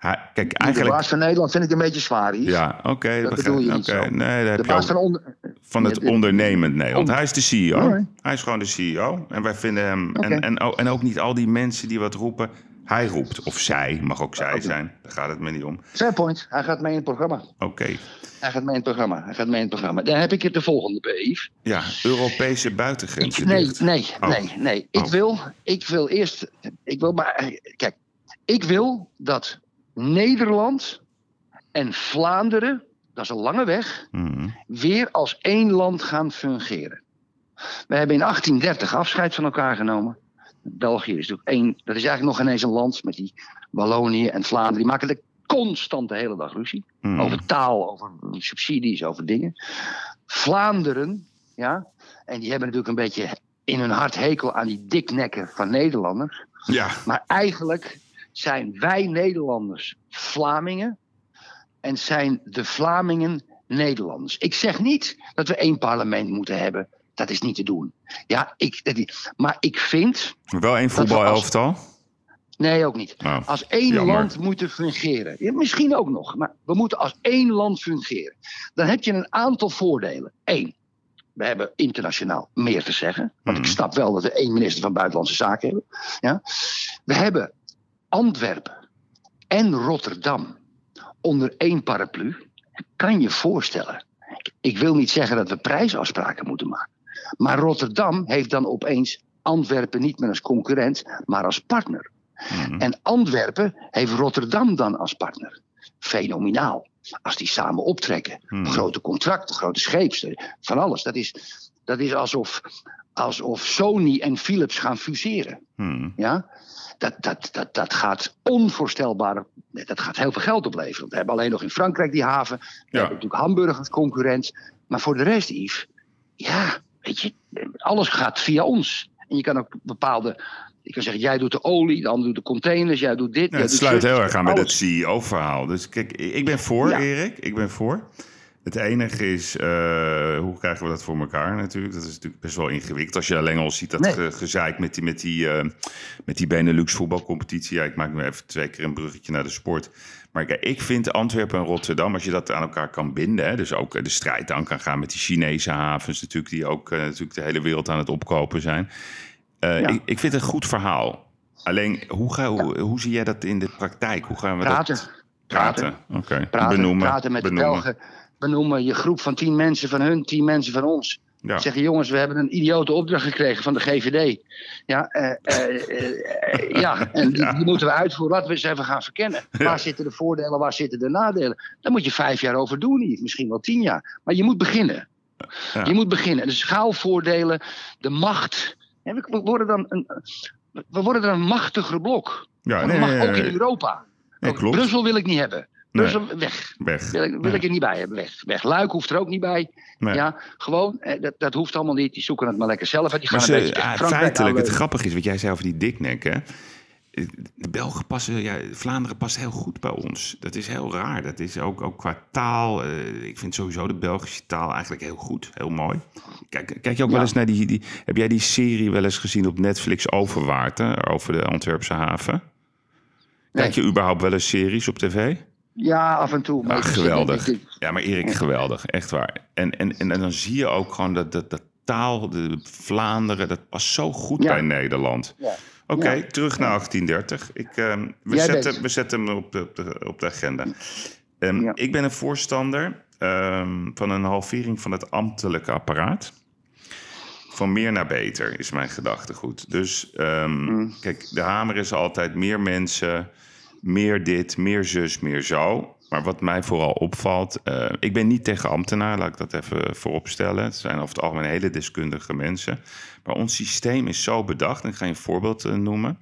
kijk, eigenlijk... De baas van Nederland vind ik een beetje zwaar hier. Ja, oké. Dat bedoel je niet zo. Nee, de baas van, onder... van het ondernemend Nederland. Hij is de CEO. Hij is gewoon de CEO. En wij vinden hem... En, en, en ook niet al die mensen die wat roepen... Hij roept, of zij, mag ook zij zijn. Daar gaat het me niet om. Fair point. Hij gaat mee in het programma. Oké. Hij gaat mee in het programma. Hij gaat mee in het programma. Dan heb ik het de volgende, brief. Ja, Europese buitengrenzen. nee, nee, oh. nee, nee. Ik, oh. wil, ik wil eerst... Ik wil maar... Kijk, ik wil dat Nederland en Vlaanderen, dat is een lange weg, mhm. weer als één land gaan fungeren. We hebben in 1830 afscheid van elkaar genomen. België is natuurlijk één, dat is eigenlijk nog ineens een land met die Wallonië en Vlaanderen. Die maken de constant de hele dag ruzie. Mhm. Over taal, over subsidies, over dingen. Vlaanderen, ja, en die hebben natuurlijk een beetje in hun hart hekel aan die diknekken van Nederlanders. Ja. Maar eigenlijk zijn wij Nederlanders Vlamingen en zijn de Vlamingen Nederlanders. Ik zeg niet dat we één parlement moeten hebben. Dat is niet te doen. Ja, ik, maar ik vind. Wel één voetbalelftal? Nee, ook niet. Oh, als één land moeten fungeren. Ja, misschien ook nog, maar we moeten als één land fungeren. Dan heb je een aantal voordelen. Eén, we hebben internationaal meer te zeggen. Want ik mhm. snap wel dat we één minister van Buitenlandse Zaken hebben. Ja? We hebben Antwerpen en Rotterdam onder één paraplu, kan je voorstellen. Ik wil niet zeggen dat we prijsafspraken moeten maken. Maar Rotterdam heeft dan opeens Antwerpen niet meer als concurrent, maar als partner. Mhm. En Antwerpen heeft Rotterdam dan als partner. Fenomenaal. Als die samen optrekken. Mhm. Grote contracten, grote scheepsten, van alles. Dat is, dat is alsof, alsof Sony en Philips gaan fuseren. Mhm. Ja? dat, dat, dat, dat gaat onvoorstelbaar. Dat gaat heel veel geld opleveren. We hebben alleen nog in Frankrijk die haven. We hebben natuurlijk Hamburg als concurrent. Maar voor de rest, Yves, ja, weet je, alles gaat via ons. En je kan ook bepaalde. Ik kan zeggen, jij doet de olie, de ander doet de containers, jij doet dit. Ja, het sluit heel erg aan met het CEO-verhaal. Dus kijk, ik ben voor, Erik. Ik ben voor. Het enige is, uh, hoe krijgen we dat voor elkaar natuurlijk? Dat is natuurlijk best wel ingewikkeld. Als je alleen al ziet dat nee. gezeik met die, met die, uh, met die Benelux voetbalcompetitie. Ja, ik maak nu even twee keer een bruggetje naar de sport. Maar kijk, ik vind Antwerpen en Rotterdam, als je dat aan elkaar kan binden... Hè, dus ook de strijd aan kan gaan met die Chinese havens... natuurlijk die ook uh, natuurlijk de hele wereld aan het opkopen zijn. Ja. Ik, ik vind het een goed verhaal. Alleen, hoe, ga, hoe, hoe, zie jij dat in de praktijk? Hoe gaan we praten. dat... Praten. Praten, oké. Praten, Benoemen. praten met benoemen. de Belgen. Benoemen je groep van tien mensen van hun, tien mensen van ons. Ja. Zeggen jongens, we hebben een idiote opdracht gekregen van de GVD. Ja, eh, eh, eh, ja en die, Ja. die moeten we uitvoeren. Laten we eens even gaan verkennen. Waar zitten de voordelen, waar zitten de nadelen? Daar moet je vijf jaar over doen, niet. misschien wel tien jaar. Maar je moet beginnen. Je moet beginnen. De schaalvoordelen, de macht. We, worden dan een, we worden dan een machtiger blok. Ja, nee, mag ook in Europa. Nee. Brussel wil ik niet hebben. Brussel, weg. Weg. Wil, ik, wil ik er niet bij hebben. Weg. weg. Luik hoeft er ook niet bij. Nee. Ja, gewoon, eh, dat, dat hoeft allemaal niet. Die zoeken het maar lekker zelf uit. Die gaan Maar een ze, beetje ah, feitelijk, het grappige is wat jij zei over die diknek, hè. De Belgen passen, ja, Vlaanderen past heel goed bij ons. Dat is heel raar. Dat is ook, ook qua taal. eh, ik vind sowieso de Belgische taal eigenlijk heel goed, heel mooi. Kijk, kijk je ook wel eens naar die, die. Heb jij die serie wel eens gezien op Netflix Overwaard, hè, over de Antwerpse haven? Kijk je überhaupt wel eens series op tv? Ja, af en toe. Maar Ah, geweldig. ik- ik- Ja, maar Erik, geweldig. Echt waar. En, en, en, en dan zie je ook gewoon dat, dat, dat taal, de Vlaanderen, dat past zo goed Ja. bij Nederland. Ja. Oké, Ja. terug naar 1830. Ik, ehm, we, Jij zetten, bent. we zetten hem op de, op de, op de agenda. Ehm. Ik ben een voorstander ehm, van een halvering van het ambtelijke apparaat. Van meer naar beter is mijn gedachtegoed. Dus Mm. kijk, de hamer is altijd meer mensen, meer dit, meer zus, meer zo. Maar wat mij vooral opvalt, eh, ik ben niet tegen ambtenaren, laat ik dat even vooropstellen. Het zijn over het algemeen hele deskundige mensen. Maar ons systeem is zo bedacht, en ik ga je een voorbeeld eh, noemen.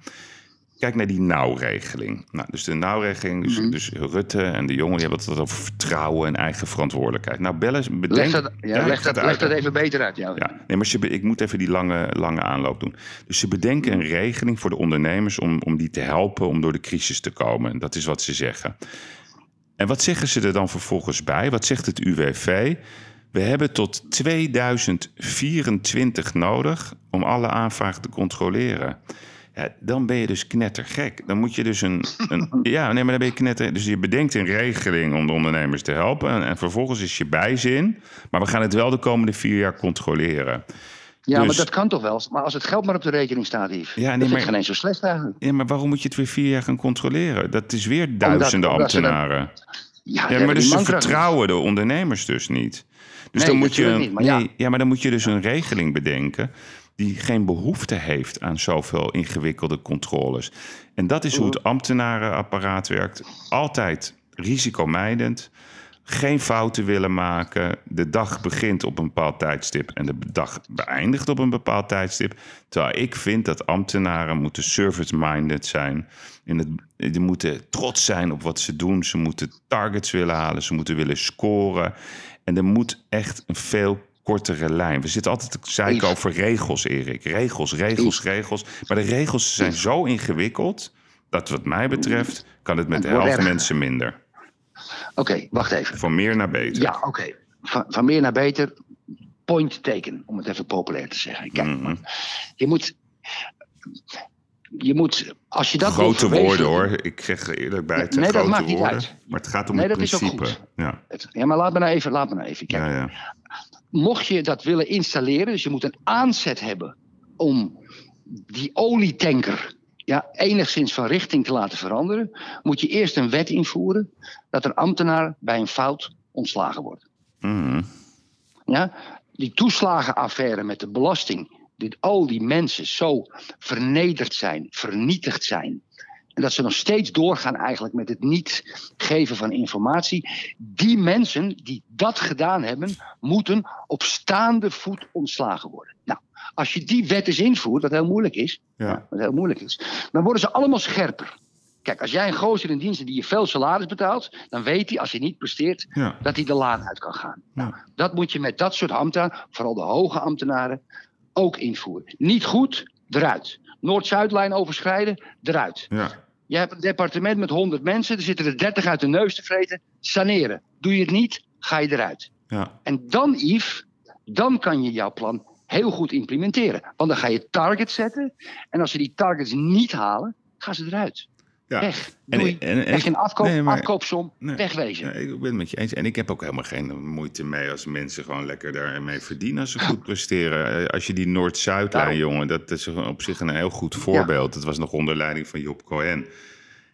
Kijk naar die nauwregeling. Nou, dus de nauwregeling, dus, Mhm. dus Rutte en de jongen, die hebben het over vertrouwen en eigen verantwoordelijkheid. Nou, bellen, bedenk... Leg dat, ja, leg dat, leg dat even beter uit. Ja. Ja, nee, maar ze, ik moet even die lange, lange aanloop doen. Dus ze bedenken een regeling voor de ondernemers om, om die te helpen om door de crisis te komen. Dat is wat ze zeggen. En wat zeggen ze er dan vervolgens bij? Wat zegt het UWV? We hebben tot 2024 nodig om alle aanvragen te controleren. Ja, dan ben je dus knettergek. Dan moet je dus een, een. Ja, nee, maar dan ben je knetter. Dus je bedenkt een regeling om de ondernemers te helpen. En, en vervolgens is je bijzin. Maar we gaan het wel de komende vier jaar controleren. Ja, Dus- maar dat kan toch wel. Maar als het geld maar op de rekening staat, Yves. Ja, nee, maar- geen eens zo slecht eigenlijk. Ja, maar waarom moet je het weer vier jaar gaan controleren? Dat is weer duizenden omdat ze dan- ambtenaren. Ja, Ja, maar dus ze vertrouwen de ondernemers dus niet. Dus Nee, dan moet je, een- niet, maar ja. nee, ja, maar dan moet je dus een regeling bedenken die geen behoefte heeft aan zoveel ingewikkelde controles. En dat is hoe het ambtenarenapparaat werkt. Altijd risicomijdend, geen fouten willen maken. De dag begint op een bepaald tijdstip en de dag beëindigt op een bepaald tijdstip. Terwijl ik vind dat ambtenaren moeten service-minded zijn. In het, die moeten trots zijn op wat ze doen. Ze moeten targets willen halen. Ze moeten willen scoren. En er moet echt een veel kortere lijn. We zitten altijd te zeiken over regels, Erik. Regels, regels, regels. Maar de regels zijn zo ingewikkeld... dat wat mij betreft kan het met de helft mensen minder. Oké, wacht even. Van meer naar beter. Ja, oké. Van, van meer naar beter. Point taken, om het even populair te zeggen. Kijk, Mhm. je moet. Je moet, als je dat Grote woorden hoor. Ik zeg er eerlijk bij, het Nee, zijn dat grote maakt niet woorden. uit. Maar het gaat om Nee, het principe. Ja, Ja, maar laat me nou even, laat me nou even kijken. ja, ja. Mocht je dat willen installeren, dus je moet een aanzet hebben om die olietanker ja, enigszins van richting te laten veranderen, moet je eerst een wet invoeren dat een ambtenaar bij een fout ontslagen wordt. Mhm. Ja? Die toeslagenaffaire met de belasting, dit al die mensen zo vernederd zijn, vernietigd zijn. En dat ze nog steeds doorgaan eigenlijk met het niet geven van informatie. Die mensen die dat gedaan hebben, moeten op staande voet ontslagen worden. Nou, als je die wet eens invoert, wat heel moeilijk is, Ja. wat heel moeilijk is, dan worden ze allemaal scherper. Kijk, als jij een gozer in dienst hebt die je veel salaris betaalt, dan weet hij als je niet presteert Ja. dat hij de laan uit kan gaan. Nou, dat moet je met dat soort ambtenaren, vooral de hoge ambtenaren, ook invoeren. Niet goed, eruit. Noord-Zuidlijn overschrijden, eruit. Ja. Je hebt een departement met 100 mensen, er zitten er 30 uit de neus te vreten. Saneren. Doe je het niet, ga je eruit. Ja. En dan, Yves, dan kan je jouw plan heel goed implementeren. Want dan ga je targets zetten. En als ze die targets niet halen, gaan ze eruit. Ja. Weg. En, en, en, afkoop, nee, maar, afkoopsom, nee, wegwezen. Nee, ik ben het met je eens. En ik heb ook helemaal geen moeite mee als mensen gewoon lekker daarmee verdienen als ze goed presteren. Eh, als je die Noord-Zuidlijn, jongen, dat is op zich een heel goed voorbeeld. Dat was nog onder leiding van Job Cohen.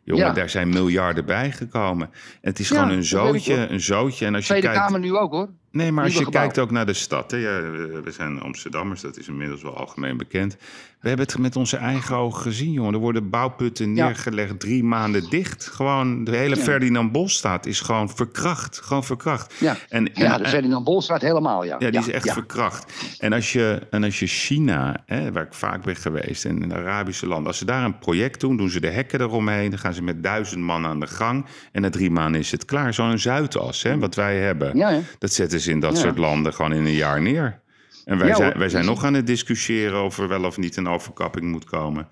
Jongen, daar zijn miljarden bijgekomen. En het is gewoon een zootje, een zootje. En als Tweede je kijkt, Kamer nu ook hoor. Nee, maar als je kijkt ook naar de stad. Hè, ja, we zijn Amsterdammers, dat is inmiddels wel algemeen bekend. We hebben het met onze eigen ogen gezien, jongen. Er worden bouwputten neergelegd, drie maanden dicht. Gewoon, de hele Ferdinand Bolstraat is gewoon verkracht. Gewoon verkracht. Ja, en, ja de Ferdinand Bolstraat helemaal, ja. Ja, die is echt verkracht. En als je, en als je China, hè, waar ik vaak ben geweest, en in Arabische landen... als ze daar een project doen, doen ze de hekken eromheen... dan gaan ze met duizend man aan de gang... en na drie maanden is het klaar. Zo'n Zuidas, hè, wat wij hebben. Ja, Dat zetten ze in dat soort landen gewoon in een jaar neer. En wij, zijn, wij zijn nog aan het discussiëren over wel of niet een overkapping moet komen.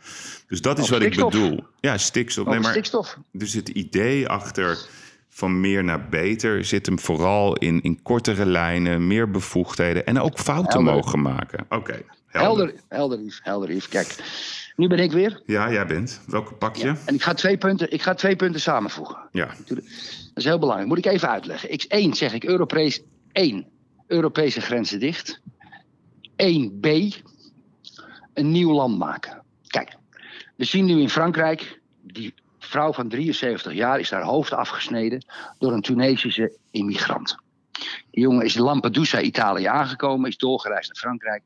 Dus dat is wat ik bedoel. Ja, stikstof. Nee, maar, stikstof. Dus het idee achter van meer naar beter zit hem vooral in, in kortere lijnen, meer bevoegdheden en ook fouten mogen maken. Oké. helder. helder, helder, helder, Kijk, nu ben ik weer. Ja, jij bent. Welke pak je? en ik ga, twee punten, ik ga twee punten samenvoegen. Ja. Dat is heel belangrijk. Moet ik even uitleggen. X1 zeg ik Europees 1. Europese grenzen dicht. 1b, een nieuw land maken. Kijk, we zien nu in Frankrijk, die vrouw van 73 jaar is haar hoofd afgesneden door een Tunesische immigrant. Die jongen is in Lampedusa, Italië aangekomen, is doorgereisd naar Frankrijk.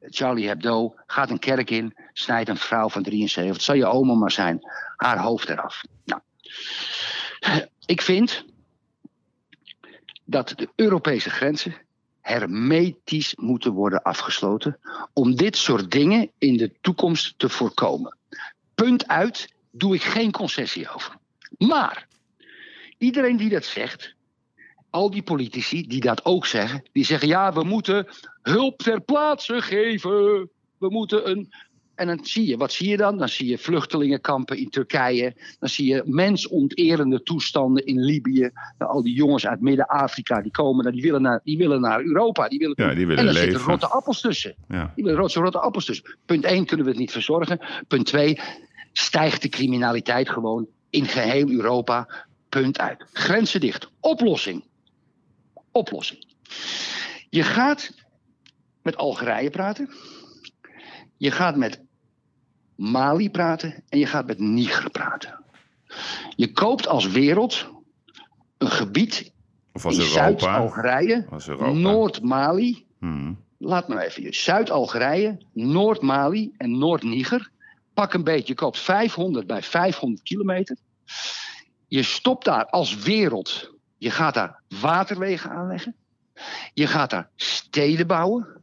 Charlie Hebdo gaat een kerk in, snijdt een vrouw van 73, het zal je oma maar zijn, haar hoofd eraf. Nou, ik vind dat de Europese grenzen hermetisch moeten worden afgesloten om dit soort dingen in de toekomst te voorkomen. Punt uit, doe ik geen concessie over. Maar iedereen die dat zegt, al die politici die dat ook zeggen, die zeggen ja, we moeten hulp ter plaatse geven. We moeten een en dan zie je, wat zie je dan? Dan zie je vluchtelingenkampen in Turkije. Dan zie je mensonterende toestanden in Libië. al die jongens uit Midden-Afrika die komen, die willen, naar, die willen naar Europa. Die willen, ja, die willen en dan leven. zitten rotte appels tussen. Ja. Die willen rotte, rotte appels tussen. Punt 1 kunnen we het niet verzorgen. Punt 2 stijgt de criminaliteit gewoon in geheel Europa. Punt uit. Grenzen dicht. Oplossing. Oplossing. Je gaat met Algerije praten. Je gaat met Mali praten en je gaat met Niger praten. Je koopt als wereld een gebied of als in Zuid-Algerije, Noord-Mali. Hmm. Laat me even. Zuid-Algerije, Noord-Mali en Noord-Niger. Pak een beetje, je koopt 500 bij 500 kilometer. Je stopt daar als wereld. Je gaat daar waterwegen aanleggen. Je gaat daar steden bouwen.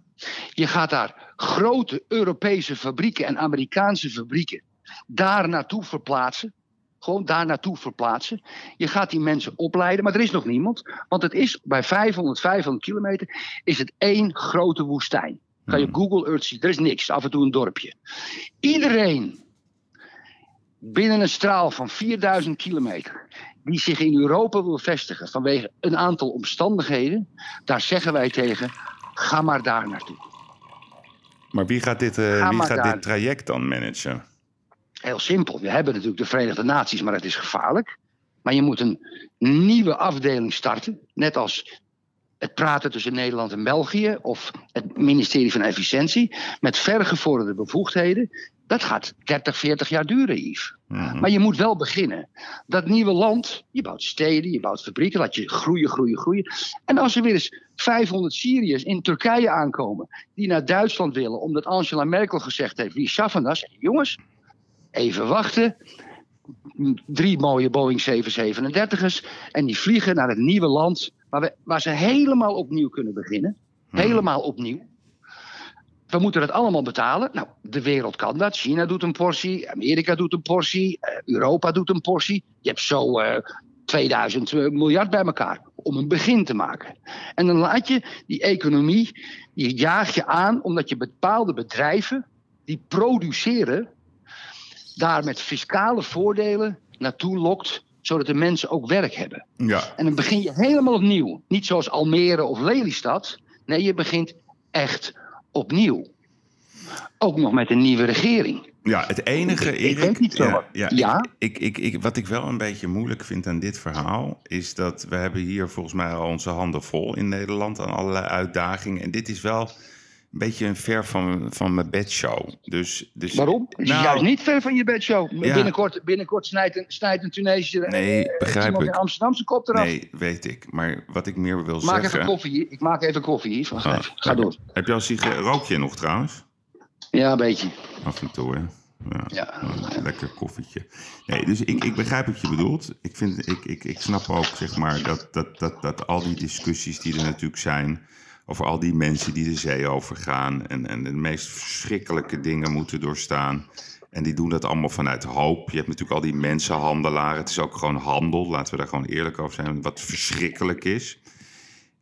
Je gaat daar grote Europese fabrieken en Amerikaanse fabrieken daar naartoe verplaatsen. Gewoon daar naartoe verplaatsen. Je gaat die mensen opleiden, maar er is nog niemand. Want het is bij 500, 500 kilometer is het één grote woestijn. Kan je hmm. Google Earth zien, er is niks, af en toe een dorpje. Iedereen binnen een straal van 4000 kilometer die zich in Europa wil vestigen vanwege een aantal omstandigheden, daar zeggen wij tegen: ga maar daar naartoe. Maar wie gaat dit, uh, wie gaat dit traject dan managen? Heel simpel. We hebben natuurlijk de Verenigde Naties, maar het is gevaarlijk. Maar je moet een nieuwe afdeling starten. Net als het praten tussen Nederland en België of het ministerie van Efficiëntie. Met vergevorderde bevoegdheden. Dat gaat 30, 40 jaar duren, Yves. Mhm. Maar je moet wel beginnen. Dat nieuwe land, je bouwt steden, je bouwt fabrieken, laat je groeien, groeien, groeien. En als er weer eens 500 Syriërs in Turkije aankomen, die naar Duitsland willen, omdat Angela Merkel gezegd heeft: wie schaffen dat? Jongens, even wachten. Drie mooie Boeing 737'ers. En die vliegen naar het nieuwe land, waar, we, waar ze helemaal opnieuw kunnen beginnen. Mhm. Helemaal opnieuw. We moeten het allemaal betalen. Nou, de wereld kan dat. China doet een portie, Amerika doet een portie, eh, Europa doet een portie. Je hebt zo uh, 2000 miljard bij elkaar om een begin te maken. En dan laat je die economie, die jaag je aan omdat je bepaalde bedrijven die produceren, daar met fiscale voordelen naartoe lokt zodat de mensen ook werk hebben. Ja. En dan begin je helemaal opnieuw. Niet zoals Almere of Lelystad. Nee, je begint echt opnieuw. Ook nog met een nieuwe regering. Ja, het enige, ik, ik weet niet ja, ja, ja? Ik, ik, ik, wat ik wel een beetje moeilijk vind aan dit verhaal... is dat we hebben hier volgens mij al onze handen vol in Nederland... aan allerlei uitdagingen. En dit is wel een beetje een ver van, van mijn bedshow. Dus, dus, Waarom? Nou, juist niet ver van je bedshow. Binnenkort, binnenkort snijdt een, snijdt een Tunesische nee, eh, begrijp ik. Amsterdamse kop eraf. Nee, weet ik. Maar wat ik meer wil maak zeggen... Maak even koffie. Ik maak even koffie hier. Ah, Ga door. Heb je al sigaret... Rook je nog trouwens? Ja, een beetje. Af en toe, hè? Ja, ja. lekker koffietje. Nee, dus ik, ik begrijp wat je bedoelt. Ik, vind, ik, ik, ik snap ook, zeg maar, dat, dat, dat, dat al die discussies die er natuurlijk zijn over al die mensen die de zee overgaan en, en de meest verschrikkelijke dingen moeten doorstaan. En die doen dat allemaal vanuit hoop. Je hebt natuurlijk al die mensenhandelaren. Het is ook gewoon handel, laten we daar gewoon eerlijk over zijn, wat verschrikkelijk is.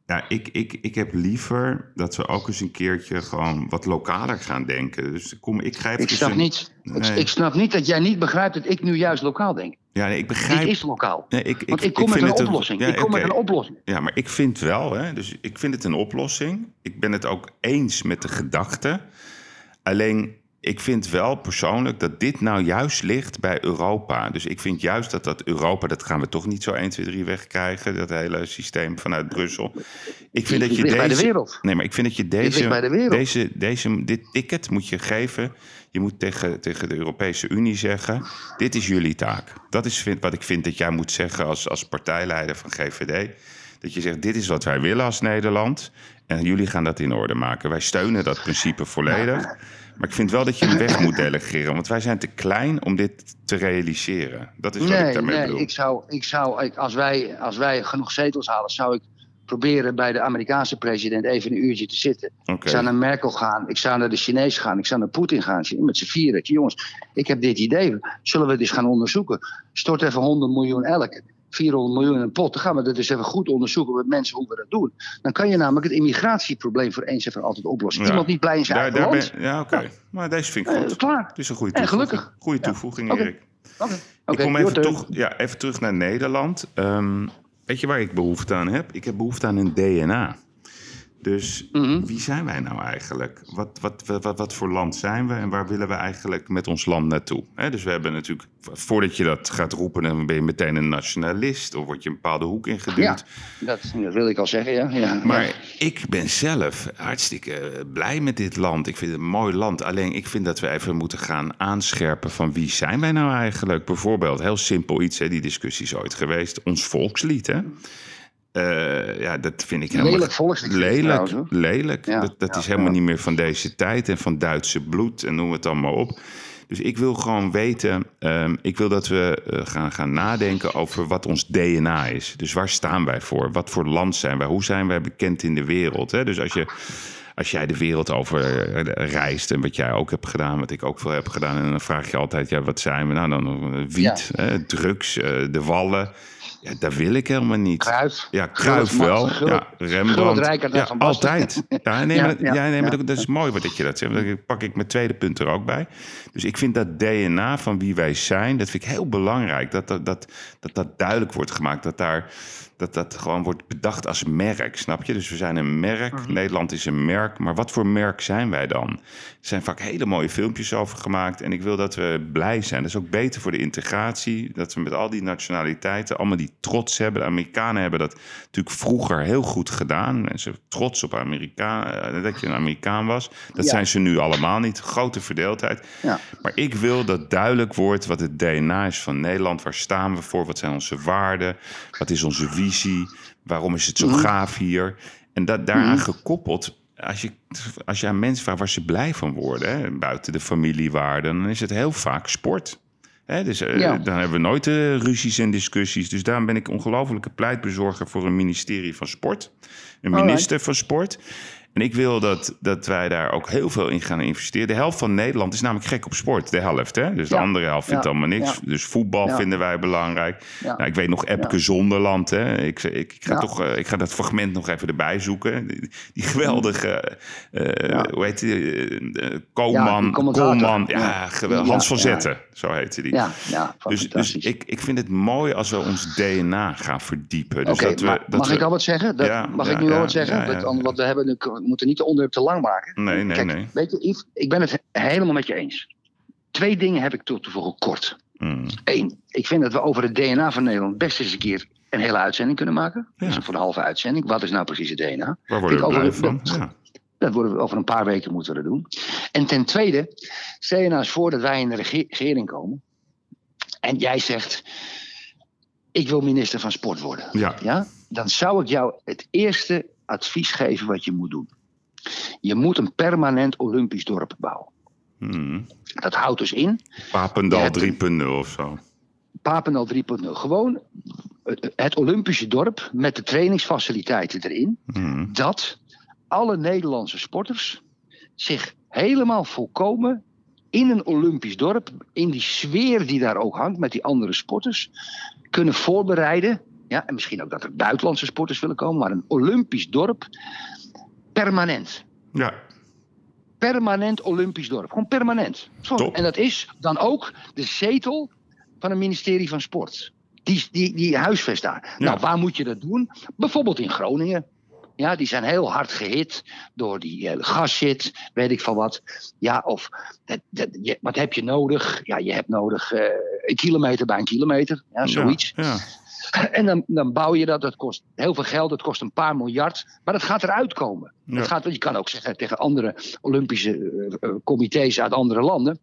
Ja, ik, ik, ik heb liever dat we ook eens een keertje gewoon wat lokaler gaan denken. Dus kom, ik grijp ik snap, niet, ik snap niet dat jij niet begrijpt dat ik nu juist lokaal denk. Ja, nee, ik begrijp. Dit is lokaal. Nee, ik, Want ik, kom met een oplossing. ja, ik kom met een oplossing. Ja, maar ik vind wel, hè, dus ik vind het een oplossing. Ik ben het ook eens met de gedachte. Alleen ik vind wel persoonlijk dat dit nou juist ligt bij Europa. Dus ik vind juist dat dat Europa, dat gaan we toch niet zo 1, 2, 3 wegkrijgen, dat hele systeem vanuit Brussel. Ik vind dat je deze. bij de wereld. Nee, maar ik vind dat je deze, deze, deze, dit ticket moet je geven. Je moet tegen, tegen de Europese Unie zeggen: dit is jullie taak. Dat is wat ik vind dat jij moet zeggen als, als partijleider van GVD. Dat je zegt: dit is wat wij willen als Nederland. En jullie gaan dat in orde maken. Wij steunen dat principe volledig. Maar ik vind wel dat je een weg moet delegeren. Want wij zijn te klein om dit te realiseren. Dat is wat nee, ik daarmee nee, bedoel. Ik zou, ik zou, ik, als, wij, als wij genoeg zetels halen, zou ik proberen bij de Amerikaanse president even een uurtje te zitten. Ik zou naar Merkel gaan, ik zou naar de Chinees gaan, ik zou naar Poetin gaan. Met z'n vieren. Jongens, ik heb dit idee. Zullen we het eens gaan onderzoeken? Stort even 100 miljoen elk. 400 miljoen in een pot. Dan gaan we dat dus even goed onderzoeken met mensen hoe we dat doen. Dan kan je namelijk het immigratieprobleem voor eens en voor altijd oplossen. Iemand niet blij in zijn daar, eigen daar ja, oké. Maar deze vind ik goed. Uh, klaar. Het is een goede toevoeging. En gelukkig. Goede toevoeging. Erik. Okay. ik kom even, toch, ja, even terug naar Nederland. Um, weet je waar ik behoefte aan heb? Ik heb behoefte aan een DNA. Dus Mhm. wie zijn wij nou eigenlijk? Wat, wat, wat, wat, voor land zijn we en waar willen we eigenlijk met ons land naartoe? dus we hebben natuurlijk, voordat je dat gaat roepen, dan ben je meteen een nationalist of word je een bepaalde hoek ingeduwd. Ja, dat, dat wil ik al zeggen, ja. ja maar ja. ik ben zelf hartstikke blij met dit land. Ik vind het een mooi land. Alleen ik vind dat we even moeten gaan aanscherpen van wie zijn wij nou eigenlijk? Bijvoorbeeld, heel simpel iets, hè, die discussie is ooit geweest, ons volkslied, hè? Uh, ja, dat vind ik helemaal... Lelijk volkslied. Lelijk, trouwens, lelijk. Ja, dat dat ja, is helemaal ja. niet meer van deze tijd en van Duitse bloed en noem het allemaal op. Dus ik wil gewoon weten, um, ik wil dat we uh, gaan, gaan nadenken over wat ons DNA is. Dus waar staan wij voor? Wat voor land zijn wij? Hoe zijn wij bekend in de wereld? Hè? Dus als je als jij de wereld over reist en wat jij ook hebt gedaan, wat ik ook veel heb gedaan, en dan vraag je altijd, ja, wat zijn we nou dan? Wiet, hè, drugs, uh, de wallen. Ja, dat wil ik helemaal niet. Kruif. Ja, Kruif wel. Ja, Rembrandt. ja, van altijd. Ja, nee, maar, ja, ja, nee, maar dat is mooi wat dat je dat zegt. Dan pak ik mijn tweede punt er ook bij. Dus ik vind dat DNA van wie wij zijn, dat vind ik heel belangrijk. Dat dat, dat, dat, dat duidelijk wordt gemaakt. Dat daar dat dat gewoon wordt bedacht als merk, snap je? Dus we zijn een merk, Mhm. Nederland is een merk, maar wat voor merk zijn wij dan? Zijn vaak hele mooie filmpjes over gemaakt en ik wil dat we blij zijn. Dat is ook beter voor de integratie, dat we met al die nationaliteiten allemaal die trots hebben. De Amerikanen hebben dat natuurlijk vroeger heel goed gedaan. Mensen trots op Amerikaan, dat je een Amerikaan was. Dat Ja. zijn ze nu allemaal niet. Grote verdeeldheid. Ja. Maar ik wil dat duidelijk wordt wat het DNA is van Nederland. Waar staan we voor? Wat zijn onze waarden? Wat is onze visie? Waarom is het zo Mhm. gaaf hier? En dat, daaraan gekoppeld, als je, als je aan mensen vraagt waar ze blij van worden, hè, buiten de familiewaarden, dan is het heel vaak sport. Hè, dus eh, Ja. dan hebben we nooit eh, ruzies en discussies. Dus daarom ben ik ongelofelijke pleitbezorger voor een ministerie van sport. Een Alright. minister van sport. En ik wil dat, dat wij daar ook heel veel in gaan investeren. De helft van Nederland is namelijk gek op sport. De helft, hè? Dus de Ja. andere helft vindt Ja. allemaal niks. Ja. Dus voetbal vinden wij belangrijk. Nou, ik weet nog Epke. Zonderland. Hè? Ik, ik, ik, ga toch, eh, ik ga dat fragment nog even erbij zoeken. Die, die geweldige, eh, Ja. hoe heet die? eh, Ja, Koolman. Koolman. Ja, geweldig. Hans van. Zetten, zo heette die. Dus, dus ik, ik vind het mooi als we ons DNA gaan verdiepen. Dus dat we, maar dat mag we- ik al wat zeggen? Dat, mag ik nu al wat zeggen? Dat- Want we, hebben, nu- we moeten niet de onderwerp te lang maken. Nee, nee, Kijk, nee. Weet je, Yves, ik ben het helemaal met je eens. Twee dingen heb ik tot toevoegen kort. Mm. Eén, ik vind dat we over het DNA van Nederland best eens een keer een hele uitzending kunnen maken. Ja. Dus voor een halve uitzending. Wat is nou precies het DNA? Waar worden we Ik blij over- van? dat- Ja. Dat worden we over een paar weken moeten we dat doen. En ten tweede, stel je nou eens voor dat wij in de rege- regering komen. En jij zegt, ik wil minister van Sport worden. Ja. Ja? Dan zou ik jou het eerste advies geven wat je moet doen. Je moet een permanent Olympisch dorp bouwen. Mm. Dat houdt dus in, Papendal Je hebt 3.0 of zo. Papendal 3.0, gewoon het, Olympische dorp met de trainingsfaciliteiten erin. Mm. dat alle Nederlandse sporters zich helemaal volkomen in een Olympisch dorp, in die sfeer die daar ook hangt met die andere sporters, kunnen voorbereiden. Ja, en misschien ook dat er buitenlandse sporters willen komen, maar een Olympisch dorp permanent. Ja, Permanent Olympisch dorp. Gewoon permanent. Top. En dat is dan ook de zetel van het ministerie van Sport. Die, die, die huisvest daar. Ja. Nou, waar moet je dat doen? Bijvoorbeeld in Groningen. Ja, die zijn heel hard gehit door die eh, gasszit, weet ik van wat. Ja, of dat- dat- je- wat heb je nodig? Ja, je hebt nodig eh, een kilometer bij een kilometer. Ja, zoiets. Ja, ja. En dan, dan bouw je dat. Dat kost heel veel geld. Dat kost een paar miljard. Maar dat gaat eruit komen. Ja. Dat gaat, je kan ook zeggen tegen andere Olympische eh, comité's uit andere landen.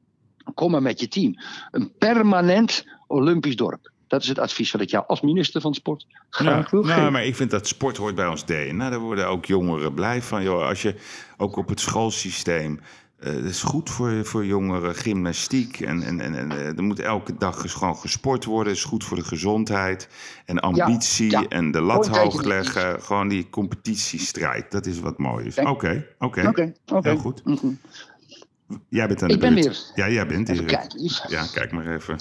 Kom maar met je team. Een permanent Olympisch dorp. Dat is het advies wat ik jou als minister van Sport graag wil nou, geven. maar ik vind dat sport hoort bij ons DNA. Daar worden ook jongeren blij van. Joh, als je ook op het schoolsysteem. Eh dat is goed voor, voor jongeren, gymnastiek. En, en, en, en eh, er moet elke dag gewoon gesport worden. is goed voor de gezondheid. En ambitie ja. en de lat hoog leggen. Gewoon die competitiestrijd. Dat is wat mooi is. Oké, oké. Heel goed. Mhm. Jij bent aan de Ik ben weer. Ja, jij bent hier. Ja, kijk maar even.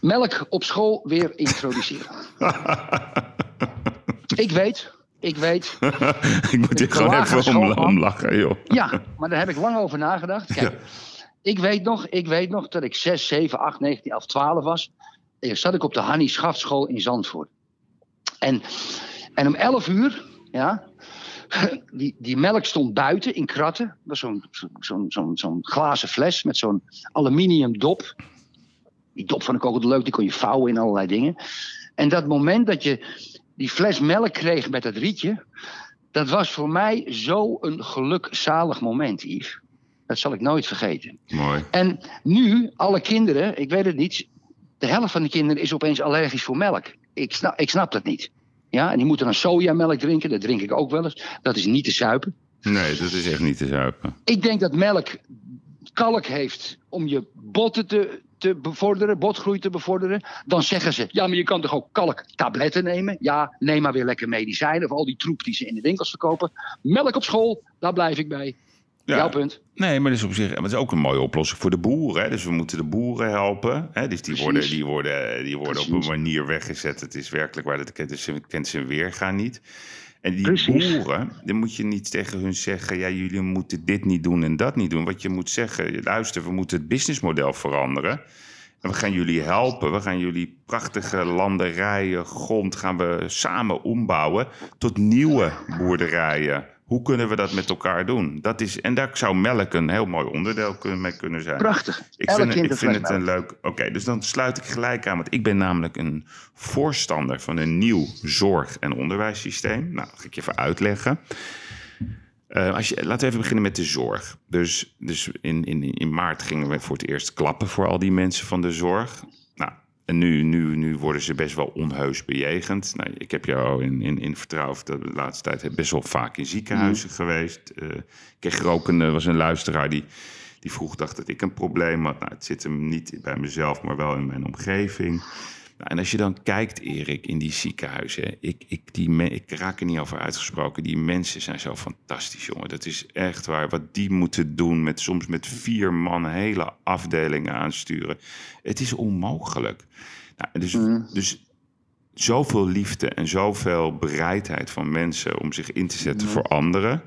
Melk op school weer introduceren. ik weet, ik weet. ik moet hier gewoon even om, schoolman. om lachen, joh. Ja, maar daar heb ik lang over nagedacht. Kijk, Ja. ik, weet nog, ik weet nog dat ik 6, 7, 8, 19 of 12 was. En zat ik op de Hannie Schaftschool in Zandvoort. En, en om 11 uur, ja, die, die melk stond buiten in kratten. Dat was zo'n zo'n zo'n glazen fles met zo'n aluminium dop. Die dop vond ik ook leuk, die kon je vouwen in allerlei dingen. En dat moment dat je die fles melk kreeg met dat rietje, dat was voor mij zo'n gelukzalig moment, Yves. Dat zal ik nooit vergeten. Mooi. En nu, alle kinderen, ik weet het niet, de helft van de kinderen is opeens allergisch voor melk. Ik snap, ik snap dat niet. Ja, en die moeten dan sojamelk drinken, dat drink ik ook wel eens. Dat is niet te zuipen. Nee, dat is echt niet te zuipen. Ik denk dat melk kalk heeft om je botten te, te bevorderen, botgroei te bevorderen. Dan zeggen ze, ja, maar je kan toch ook kalktabletten nemen? Ja, neem maar weer lekker medicijnen of al die troep die ze in de winkels verkopen. Melk op school, daar blijf ik bij. Ja. Jouw punt. Nee, maar dat is op zich het is ook een mooie oplossing voor de boeren. Hè? Dus we moeten de boeren helpen. Hè? Dus die Precies. worden, die worden, die worden op een manier weggezet. Het is werkelijk waar. Dat kent ze, kent ze weerga niet. En die Precies. boeren, dan moet je niet tegen hun zeggen... ja, jullie moeten dit niet doen en dat niet doen. Wat je moet zeggen, luister, we moeten het businessmodel veranderen... En we gaan jullie helpen. We gaan jullie prachtige landerijen, grond gaan we samen ombouwen tot nieuwe boerderijen. Hoe kunnen we dat met elkaar doen? Dat is, en daar zou melk een heel mooi onderdeel kunnen, mee kunnen zijn. Prachtig. Ik Elk vind, kind ik vind het een leuk. Oké, dus dan sluit ik gelijk aan. Want ik ben namelijk een voorstander van een nieuw zorg- en onderwijssysteem. Nou, dat ga ik je even uitleggen. Eh, als je, laten we even beginnen met de zorg. Dus, dus in, in, in maart gingen we voor het eerst klappen voor al die mensen van de zorg. En nu, nu, nu worden ze best wel onheus bejegend. Nou, ik heb jou in, in, in vertrouwen dat de laatste tijd best wel vaak in ziekenhuizen geweest. Eh, ik kreeg er ook een, was een luisteraar die, die vroeg, dacht dat ik een probleem had. Nou, het zit hem niet bij mezelf, maar wel in mijn omgeving. Nou, en als je dan kijkt, Erik, in die ziekenhuizen. Ik, ik, die me- ik raak er niet over uitgesproken. Die mensen zijn zo fantastisch, jongen. Dat is echt waar. Wat die moeten doen met soms met vier man hele afdelingen aansturen. Het is onmogelijk. Nou, dus, dus zoveel liefde en zoveel bereidheid van mensen om zich in te zetten voor anderen.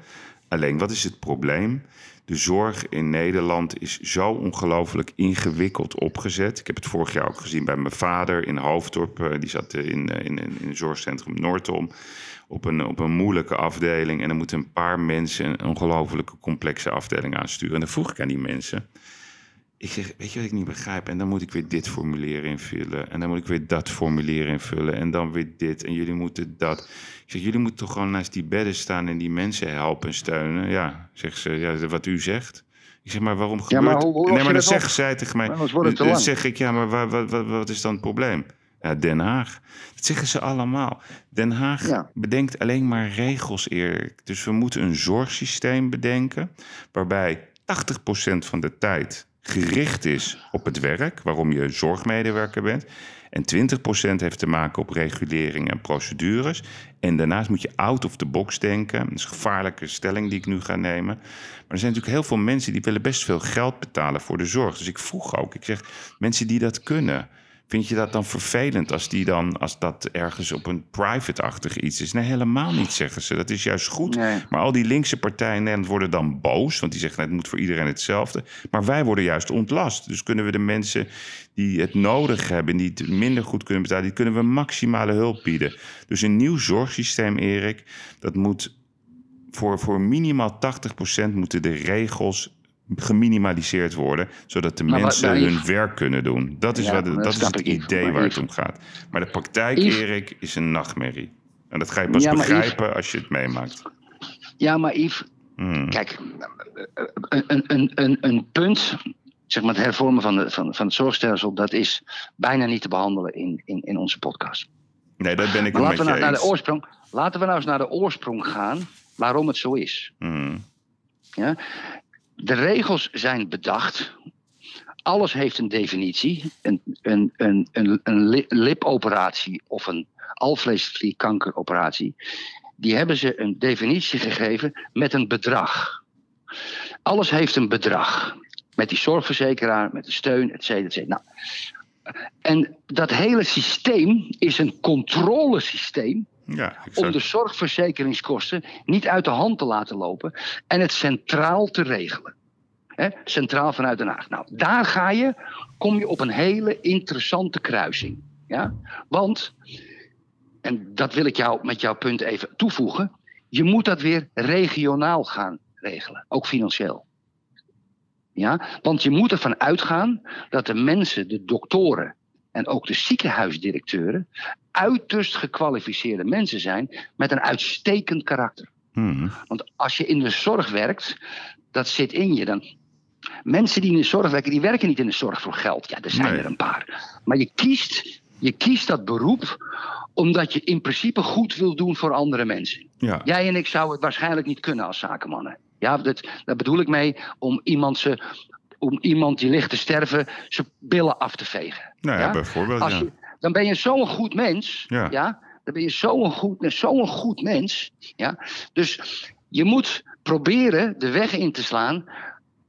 Alleen, wat is het probleem? De zorg in Nederland is zo ongelooflijk ingewikkeld opgezet. Ik heb het vorig jaar ook gezien bij mijn vader in Hoofddorp. Eh, Die zat in, in, in, in het zorgcentrum Noordom op een, op een moeilijke afdeling. En dan moeten een paar mensen een ongelofelijke complexe afdeling aansturen. En dan vroeg ik aan die mensen... Ik zeg, weet je wat ik niet begrijp? En dan moet ik weer dit formulier invullen. En dan moet ik weer dat formulier invullen. En dan weer dit. En jullie moeten dat. Ik zeg, jullie moeten toch gewoon naast die bedden staan en die mensen helpen en steunen. Ja, zegt ze, ja, wat u zegt. Ik zeg, maar waarom gebeurt... Ja, maar hoe, nee, maar dan zeggen zij tegen mij... Dan zeg ik, ja, maar wat, wat, wat is dan het probleem? Ja, Den Haag. Dat zeggen ze allemaal. Den Haag bedenkt alleen maar regels, Erik. Dus we moeten een zorgsysteem bedenken... waarbij 80% van de tijd gericht is op het werk... waarom je zorgmedewerker bent... En 20% heeft te maken op regulering en procedures. En daarnaast moet je out of the box denken. Dat is een gevaarlijke stelling die ik nu ga nemen. Maar er zijn natuurlijk heel veel mensen die willen best veel geld betalen voor de zorg. Dus ik vroeg ook, ik zeg, mensen die dat kunnen... Vind je dat dan vervelend als, die dan, als dat ergens op een private-achtig iets is? Nee, helemaal niet, zeggen ze. Dat is juist goed. Maar al die linkse partijen in Nederland worden dan boos. Want die zeggen, nou, het moet voor iedereen hetzelfde. Maar wij worden juist ontlast. Dus kunnen we de mensen die het nodig hebben... die het minder goed kunnen betalen... die kunnen we maximale hulp bieden. Dus een nieuw zorgsysteem, Erik... dat moet voor, voor minimaal 80% moeten de regels geminimaliseerd worden, zodat de mensen hun werk kunnen doen. Dat is, wat, dat, is het idee waar het om gaat. Maar de praktijk, Erik, is een nachtmerrie. En dat ga je pas begrijpen als je het meemaakt. Ja, maar Yves, hmm. kijk, een, een, een, een punt, zeg maar het hervormen van, de, van, van het zorgstelsel, dat is bijna niet te behandelen in, in, in onze podcast. Nee, dat ben ik maar laten we nou, naar de oorsprong, Laten we nou eens naar de oorsprong gaan waarom het zo is. Hmm. Ja? De regels zijn bedacht. Alles heeft een definitie. Een, een, een, een, een lipoperatie of een alvleesklierkankeroperatie. Die hebben ze een definitie gegeven met een bedrag. Alles heeft een bedrag. Met die zorgverzekeraar, met de steun, et cetera, et cetera. Nou, en dat hele systeem is een controlesysteem. Ja, om de zorgverzekeringskosten niet uit de hand te laten lopen en het centraal te regelen. centraal vanuit Den Haag. Nou, daar ga je, kom je op een hele interessante kruising. Ja? Want, en dat wil ik jou met jouw punt even toevoegen, je moet dat weer regionaal gaan regelen, ook financieel. Ja? Want je moet ervan uitgaan dat de mensen, de doktoren en ook de ziekenhuisdirecteuren uiterst gekwalificeerde mensen zijn met een uitstekend karakter. Hmm. Want als je in de zorg werkt, dat zit in je dan. Mensen die in de zorg werken, die werken niet in de zorg voor geld. Ja, er zijn er een paar. Maar je kiest, je kiest dat beroep omdat je in principe goed wil doen voor andere mensen. Ja. Jij en ik zouden het waarschijnlijk niet kunnen als zakenmannen. Ja, dat, daar bedoel ik mee om iemand, ze, om iemand die ligt te sterven zijn billen af te vegen. Nou ja, bijvoorbeeld. Als je, dan ben je zo'n goed mens. Ja. Dan ben je zo'n goed, zo'n goed mens. Ja. Dus je moet proberen de weg in te slaan,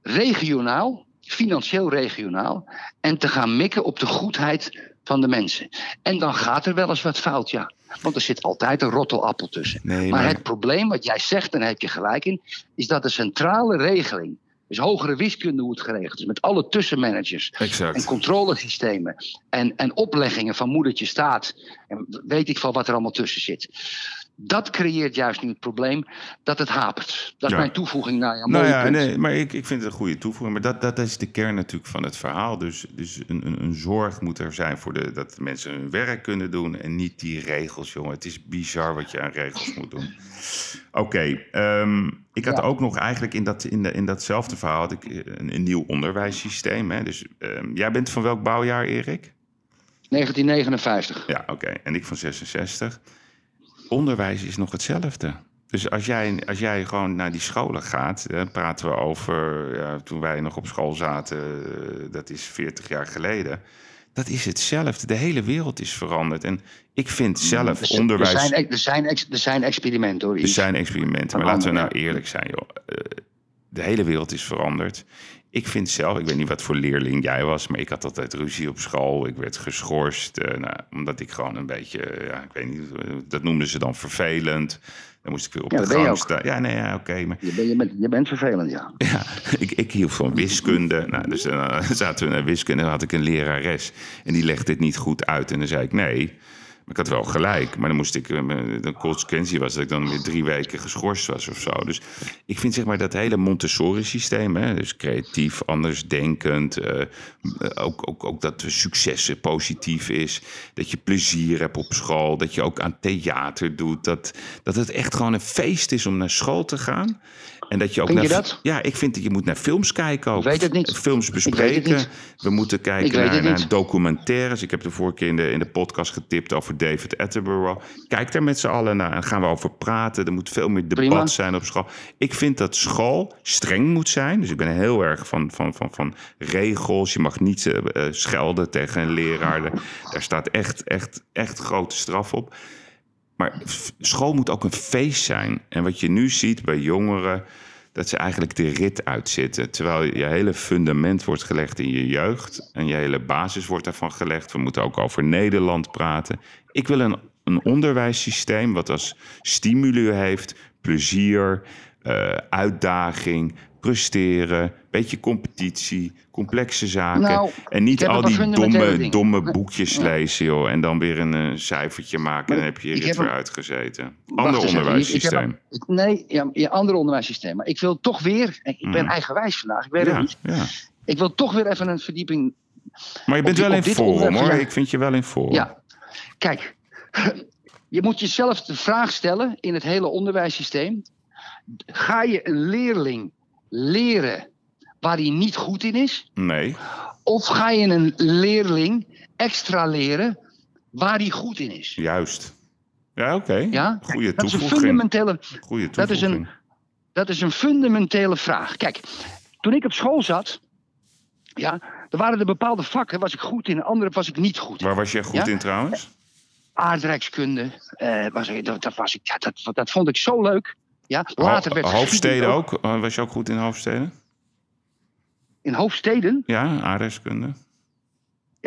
regionaal, financieel regionaal, en te gaan mikken op de goedheid van de mensen. En dan gaat er wel eens wat fout, ja. Want er zit altijd een rottelappel tussen. maar... maar het probleem, wat jij zegt, en daar heb je gelijk in, is dat de centrale regeling dus hogere wiskunde hoe het geregeld is. Met alle tussenmanagers. Exact. En controlesystemen. En, en opleggingen van moedertje staat. En weet ik van wat er allemaal tussen zit. Dat creëert juist nu het probleem dat het hapert. Dat is mijn toevoeging naar jouw nou ja, Nee, maar ik, ik vind het een goede toevoeging. Maar dat, dat is de kern natuurlijk van het verhaal. Dus, dus een, een, een zorg moet er zijn voor de, dat mensen hun werk kunnen doen. En niet die regels, jongen. Het is bizar wat je aan regels moet doen. Oké, ehm, ik had ook nog eigenlijk in, dat, in, de, in datzelfde verhaal had ik een, een nieuw onderwijssysteem. Hè? Dus um, jij bent van welk bouwjaar, Erik? 1959. Ja, oké. En ik van 66 onderwijs is nog hetzelfde. Dus als jij, als jij gewoon naar die scholen gaat, dan praten we over ja, toen wij nog op school zaten, eh, dat is 40 jaar geleden. Dat is hetzelfde. De hele wereld is veranderd. En ik vind zelf er, onderwijs. Er zijn, er, zijn, er zijn experimenten hoor. Er zijn experimenten. Maar laten we nou eerlijk zijn, joh. Eh, de hele wereld is veranderd. Ik vind zelf, ik weet niet wat voor leerling jij was, maar ik had altijd ruzie op school. Ik werd geschorst, uh, nou, omdat ik gewoon een beetje, ja, ik weet niet, dat noemden ze dan vervelend. Dan moest ik weer op ja, de gang staan. Ja, nee, ja, oké. maar... je, je, bent, je bent vervelend, ja. Ja, ik, ik hield van wiskunde. Nou, dus dan zaten we naar wiskunde en dan had ik een lerares. En die legde het niet goed uit. En dan zei ik, nee, ik had wel gelijk. Maar dan moest ik, eh, de consequentie was dat ik dan weer drie weken geschorst was of zo. Dus ik vind zeg maar dat hele Montessori-systeem, dus creatief, andersdenkend, uh, ook, ook, ook dat successen positief is, dat je plezier hebt op school, dat je ook aan theater doet, dat, dat het echt gewoon een feest is om naar school te gaan. En dat je ook Vind naar, je dat? Ja, ik vind dat je moet naar films kijken ook. Ik weet het niet. Films Ik weet bespreken. We moeten kijken naar, documentaires. Ik heb de vorige keer in de, in de podcast getipt over David Attenborough. Kijk daar met z'n allen naar en gaan we over praten. Er moet veel meer debat Prima. zijn op school. Ik vind dat school streng moet zijn. Dus ik ben heel erg van, van, van, van regels. Je mag niet eh, eh, schelden tegen een leraar. Daar- Daar staat echt, echt, echt grote straf op. Maar school moet ook een feest zijn. En wat je nu ziet bij jongeren, dat ze eigenlijk de rit uitzitten. Terwijl je hele fundament wordt gelegd in je jeugd. En je hele basis wordt daarvan gelegd. We moeten ook over Nederland praten. Ik wil een, een onderwijssysteem wat als stimuli heeft, plezier, eh, uitdaging, presteren, beetje competitie, complexe zaken. Nou, en niet al die domme, domme boekjes lezen, joh. En dan weer een eh, cijfertje maken en dan heb je heb weer uitgezeten. Ander eens even, ik- ik heb onderwijssysteem. nee, ja, ja, ander onderwijssysteem. Maar ik wil toch weer, ik ben Mm. eigenwijs vandaag, ik weet Ja, het niet. ja. Ik wil toch weer even een verdieping. Maar je bent die- wel in vorm, hoor. Ik vind je wel in vorm. Ja, kijk, je moet jezelf de vraag stellen in het hele onderwijssysteem. Ga je een leerling leren waar hij niet goed in is? Nee. Of ga je een leerling extra leren waar hij goed in is? Juist. Ja, oké. Ja? Goeie Dat is een toevoeging. fundamentele, Goeie dat is een, dat is een fundamentele vraag. Kijk, toen ik op school zat, ja, er waren er bepaalde vakken, was ik goed in, en andere was ik niet goed. Waar was jij goed Ja? in trouwens? Aardrijkskunde, eh, was, dat, dat, was ik, ja, dat, dat vond ik zo leuk. Ja, later werd Ho- hoofdsteden geschiedenis ook? Eh, Was je ook goed in hoofdsteden? In hoofdsteden? Ja, aardrijkskunde.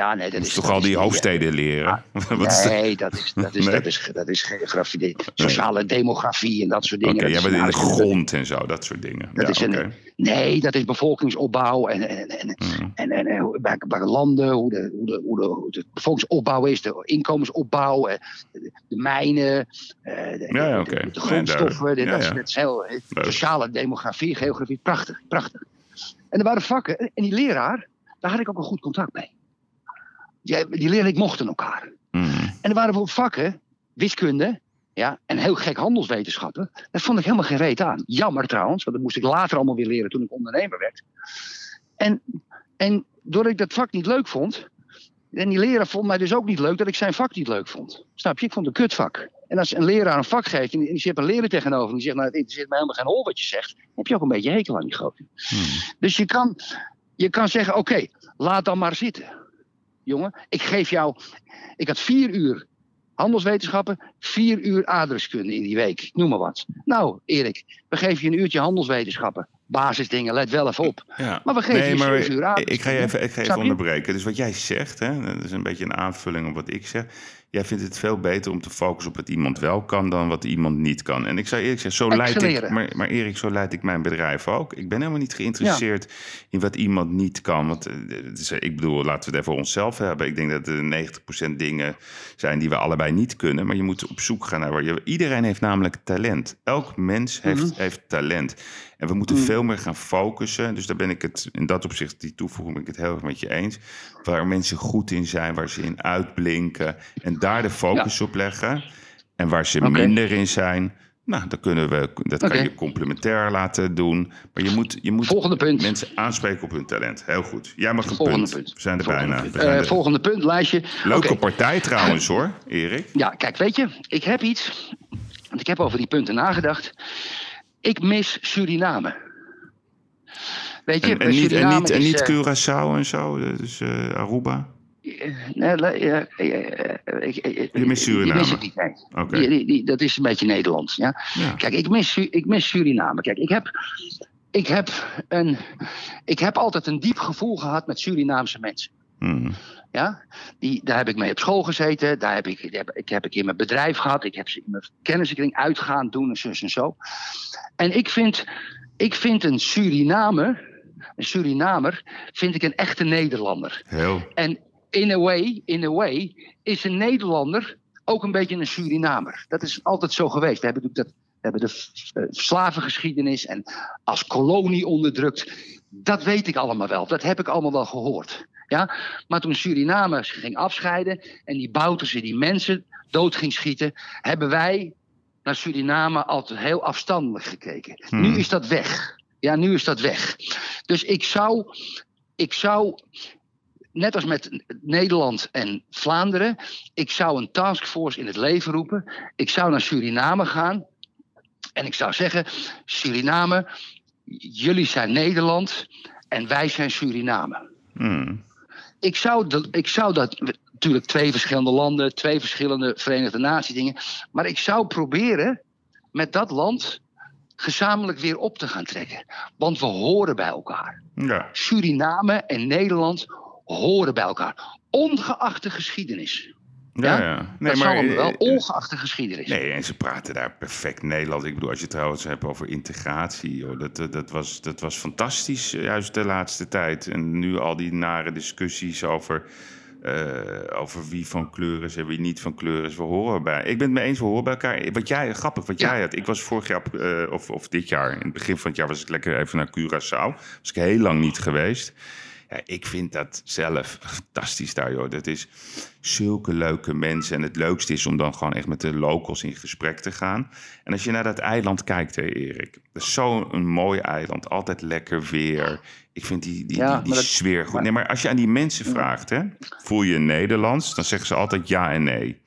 Ja, nee, dat is toch al die hoofdsteden leren? Is dat? Nee, dat is, dat, is, Nee? dat, is, dat is geografie, sociale demografie en dat soort dingen. Oké, Dat jij bent in de grond en zo, dat soort dingen. Dat ja, is een-. Nee, dat is bevolkingsopbouw en, en, en, en, en, en bij, bij landen, hoe de, hoe, de, hoe, de, hoe de bevolkingsopbouw is, de inkomensopbouw, eh, de, de mijnen, eh, de, Ja, de- Nee, grondstoffen. dat, is, dat is heel eh, sociale demografie, geografie, prachtig, prachtig. En er waren vakken, en die leraar, daar had ik ook een goed contact mee. Die, die leerling mochten elkaar. Mhm. En er waren bijvoorbeeld vakken, wiskunde, ja, en heel gek handelswetenschappen. Daar vond ik helemaal geen reet aan. Jammer trouwens, want dat moest ik later allemaal weer leren toen ik ondernemer werd. En, en doordat ik dat vak niet leuk vond, en die leraar vond mij dus ook niet leuk dat ik zijn vak niet leuk vond. Snap je? Ik vond het een kutvak. En als een leraar een vak geeft en die, die zit een leraar tegenover en die zegt, nou het interesseert mij helemaal geen hol wat je zegt, dan heb je ook een beetje hekel aan die gozer. Dus je kan, je kan zeggen, oké, laat dan maar zitten. Jongen, ik geef jou, ik had vier uur handelswetenschappen, vier uur aardrijkskunde in die week. Noem maar wat. Nou, Erik, we geven je een uurtje handelswetenschappen. Basisdingen, let wel even op. Ja. Maar we geven nee, je uur ik- ik ga je even, ik ga even onderbreken. Dus wat jij zegt, hè, dat is een beetje een aanvulling op wat ik zeg. Jij vindt het veel beter om te focussen op wat iemand wel kan dan wat iemand niet kan. En ik zou eerlijk zeggen, zo leid ik, maar, maar Erik, zo leid ik mijn bedrijf ook. Ik ben helemaal niet geïnteresseerd in wat iemand niet kan. Want eh, is- ik bedoel, laten we het even voor onszelf hebben. Ik denk dat er 90% dingen zijn die we allebei niet kunnen. Maar je moet op zoek gaan naar waar je. Iedereen heeft namelijk talent. Elk mens heeft, Mhm. heeft talent. En we moeten veel meer gaan focussen. Dus daar ben ik het in dat opzicht, die toevoeging, ben ik het heel erg met je eens. Waar mensen goed in zijn, waar ze in uitblinken. En daar de focus op leggen. En waar ze minder in zijn. Nou, dan kunnen we, dat kan je complementair laten doen. Maar je moet, je moet Volgende punt. mensen aanspreken op hun talent. Heel goed. Jij mag een Volgende punt. punt. We zijn er Volgende bijna. punt. Zijn Eh, volgende punt, lijstje. Leuke Oké. partij trouwens hoor, Erik. Ja, kijk, weet je, ik heb iets. Want ik heb over die punten nagedacht. Ik mis Suriname. Weet je, En, en niet, en Suriname niet, en niet eh, Curaçao en zo, dus eh, Aruba. Eh, eh, ik- ik- Je mist Suriname. mis ik niet, nee. Oké. Die, die, die- dat is een beetje Nederlands. Ja? Ja. Kijk, ik mis, ik mis Suriname. Kijk, ik heb, ik, heb een, ik heb altijd een diep gevoel gehad met Surinaamse mensen. Hmm. Ja? Die, daar heb ik mee op school gezeten. Daar heb ik, heb, ik heb ik in mijn bedrijf gehad. Ik heb ze in mijn kennissenkring uitgaan, doen en zus en zo. En ik vind, ik vind een Surinamer, een Surinamer, vind ik een echte Nederlander. Heel. En in a way, in a way, is een Nederlander ook een beetje een Surinamer. Dat is altijd zo geweest. We hebben natuurlijk dat we hebben de uh, slavengeschiedenis en als kolonie onderdrukt. Dat weet ik allemaal wel. Dat heb ik allemaal wel gehoord. Ja? Maar toen Suriname ging afscheiden en die Bouterse die mensen dood ging schieten, hebben wij naar Suriname altijd heel afstandelijk gekeken. Nu Hmm. is dat weg. Ja, nu is dat weg. Dus ik zou, ik zou, net als met Nederland en Vlaanderen, ik zou een taskforce in het leven roepen. Ik zou naar Suriname gaan. En ik zou zeggen, Suriname, jullie zijn Nederland en wij zijn Suriname. Hmm. Ik zou, de, ik zou dat, natuurlijk twee verschillende landen, twee verschillende Verenigde Naties dingen. Maar ik zou proberen met dat land gezamenlijk weer op te gaan trekken. Want we horen bij elkaar. Ja. Suriname en Nederland horen bij elkaar. Ongeacht de geschiedenis. Ja, Ja? ja. Nee, dat maar, zal hem wel, eh, ongeacht de geschiedenis. Nee, en ze praten daar perfect Nederlands. Ik bedoel, als je het trouwens hebt over integratie, joh, dat, dat, dat, was, dat was fantastisch, eh, juist de laatste tijd. En nu al die nare discussies over, eh, over wie van kleur is en wie niet van kleur is. We horen bij. Ik ben het mee eens, we horen bij elkaar. Wat jij, grappig wat Ja. jij had. Ik was vorig jaar, eh, of, of dit jaar, in het begin van het jaar, was ik lekker even naar Curaçao. Was ik heel lang niet geweest. Ja, ik vind dat zelf fantastisch daar, joh. Dat is zulke leuke mensen. En het leukste is om dan gewoon echt met de locals in gesprek te gaan. En als je naar dat eiland kijkt, hè, Erik. Dat is zo'n mooi eiland. Altijd lekker weer. Ik vind die, die, Ja, die, die maar dat- sfeer goed. Nee, maar als je aan die mensen vraagt, hè, voel je Nederlands? Dan zeggen ze altijd ja en nee.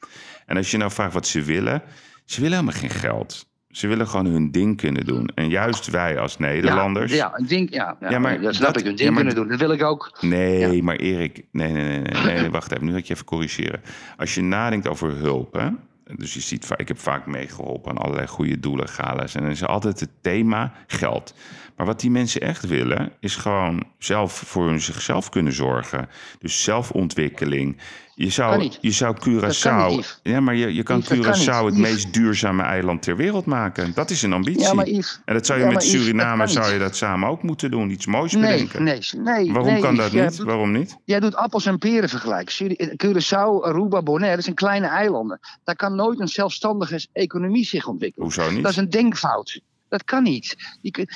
En als je nou vraagt wat ze willen, ze willen helemaal geen geld. Ze willen gewoon hun ding kunnen doen. En juist wij als Nederlanders. Ja, ja, een ding, ja, ja, Ja, maar dat snap dat- ik. Ja, ding maar- kunnen doen. Dat wil ik ook. Nee, maar Erik, nee, nee, nee, nee, nee, wacht even, nu had je even corrigeren. Als je nadenkt over hulp, hè, dus je ziet, ik heb vaak meegeholpen aan allerlei goede doelen, gala's, en dan is altijd het thema geld. Maar wat die mensen echt willen, is gewoon zelf voor hun zichzelf kunnen zorgen. Dus zelfontwikkeling. Je zou, je zou Curaçao. ja, maar je, je kan Yves, Curaçao het Yves. meest duurzame eiland ter wereld maken. Dat is een ambitie. Ja, maar Yves- en dat zou je ja, met Suriname zou je dat samen ook moeten doen. Iets moois Nee, bedenken. nee, nee. Waarom nee, kan dat niet? doet- Waarom niet? Jij doet appels en peren vergelijken. Suri- Curaçao, Aruba, Bonaire, dat zijn kleine eilanden. Daar kan nooit een zelfstandige economie zich ontwikkelen. Hoezo niet? Dat is een denkfout. Dat kan niet. Die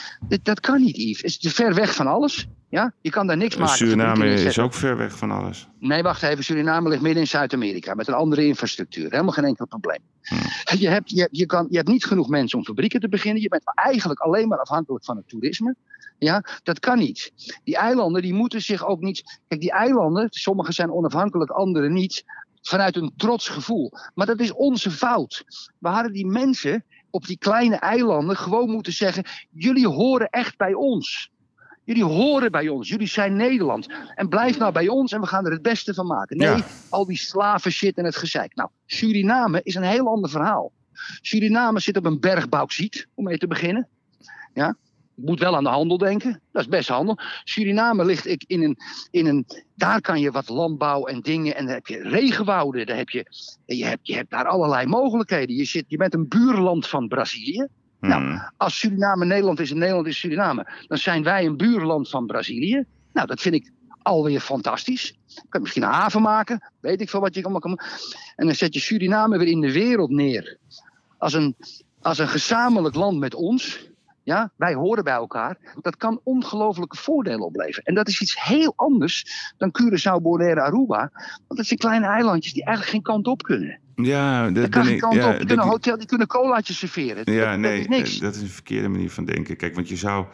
dat kan niet, Yves. Het is te ver weg van alles. Ja? Je kan daar niks maken. Suriname is ook ver weg van alles. Nee, wacht even. Suriname ligt midden in Zuid-Amerika met een andere infrastructuur. Helemaal geen enkel probleem. Je, hebt, je, je, kan, je hebt niet genoeg mensen om fabrieken te beginnen. Je bent eigenlijk alleen maar afhankelijk van het toerisme. Ja, dat kan niet. Die eilanden die moeten zich ook niet. Kijk, die eilanden, sommige zijn onafhankelijk, andere niet. Vanuit een trots gevoel. Maar dat is onze fout. We hadden die mensen op die kleine eilanden gewoon moeten zeggen: jullie horen echt bij ons. Jullie horen bij ons. Jullie zijn Nederland. En blijf nou bij ons en we gaan er het beste van maken. Nee, Ja. al die slaven shit en het gezeik. Nou, Suriname is een heel ander verhaal. Suriname zit op een berg bauxiet, om mee te beginnen. Ja. Moet wel aan de handel denken. Dat is best handel. Suriname ligt ik in een, in een. Daar kan je wat landbouw en dingen. En dan heb je regenwouden. Daar heb je, je, hebt, je hebt daar allerlei mogelijkheden. Je, zit, je bent een buurland van Brazilië. Nou, Hmm. als Suriname Nederland is en Nederland is Suriname, dan zijn wij een buurland van Brazilië. Nou, dat vind ik alweer fantastisch. Je kan misschien een haven maken, weet ik veel wat je allemaal kan. En dan zet je Suriname weer in de wereld neer. Als een, als een gezamenlijk land met ons. Ja, wij horen bij elkaar. Dat kan ongelooflijke voordelen opleveren. En dat is iets heel anders dan Curaçao, Bonaire, Aruba. Want dat zijn kleine eilandjes die eigenlijk geen kant op kunnen. Ja, dat kan geen kant Ja, op. Die kunnen, een hotel, die kunnen colaatjes serveren. Dat- ja dat, nee, dat is niks. eh, dat is een verkeerde manier van denken. Kijk, want je zou.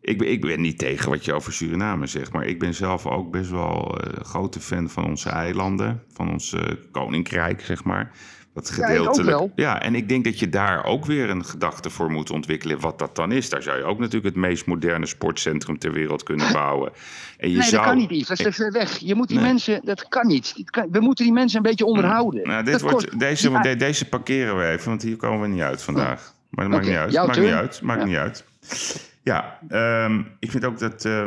Ik ben, ik ben niet tegen wat je over Suriname zegt, maar ik ben zelf ook best wel eh, grote fan van onze eilanden, van ons eh, koninkrijk, zeg maar. Dat gedeeltelijk. Ja, en ik denk dat je daar ook weer een gedachte voor moet ontwikkelen, wat dat dan is. Daar zou je ook natuurlijk het meest moderne sportcentrum ter wereld kunnen bouwen. En je nee, zou, dat kan niet, Yves. Dat is te ver weg. Je moet die Nee. mensen, dat kan niet. We moeten die mensen een beetje onderhouden. Nou, dit Dat wordt, kost- deze, Ja, de- deze parkeren we even, want hier komen we niet uit vandaag. Maar dat maakt niet uit. Maakt niet uit. Maakt Ja. niet uit. Ja, ehm, ik vind ook dat. het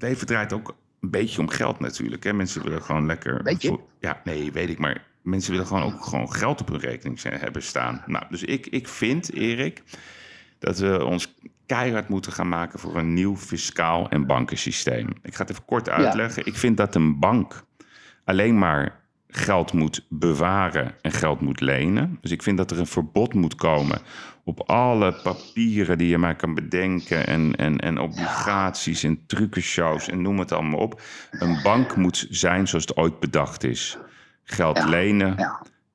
leven draait ook een beetje om geld natuurlijk. Hè? Mensen willen gewoon lekker. Beetje? Ja, nee, weet ik. Maar mensen willen gewoon ook gewoon geld op hun rekening hebben staan. Nou, dus ik, ik vind, Erik, dat we ons keihard moeten gaan maken voor een nieuw fiscaal en bankensysteem. Ik ga het even kort uitleggen. Ik vind dat een bank alleen maar geld moet bewaren en geld moet lenen. Dus ik vind dat er een verbod moet komen op alle papieren die je maar kan bedenken. En, en, en obligaties en trucenshows en noem het allemaal op. Een bank moet zijn zoals het ooit bedacht is. Geld lenen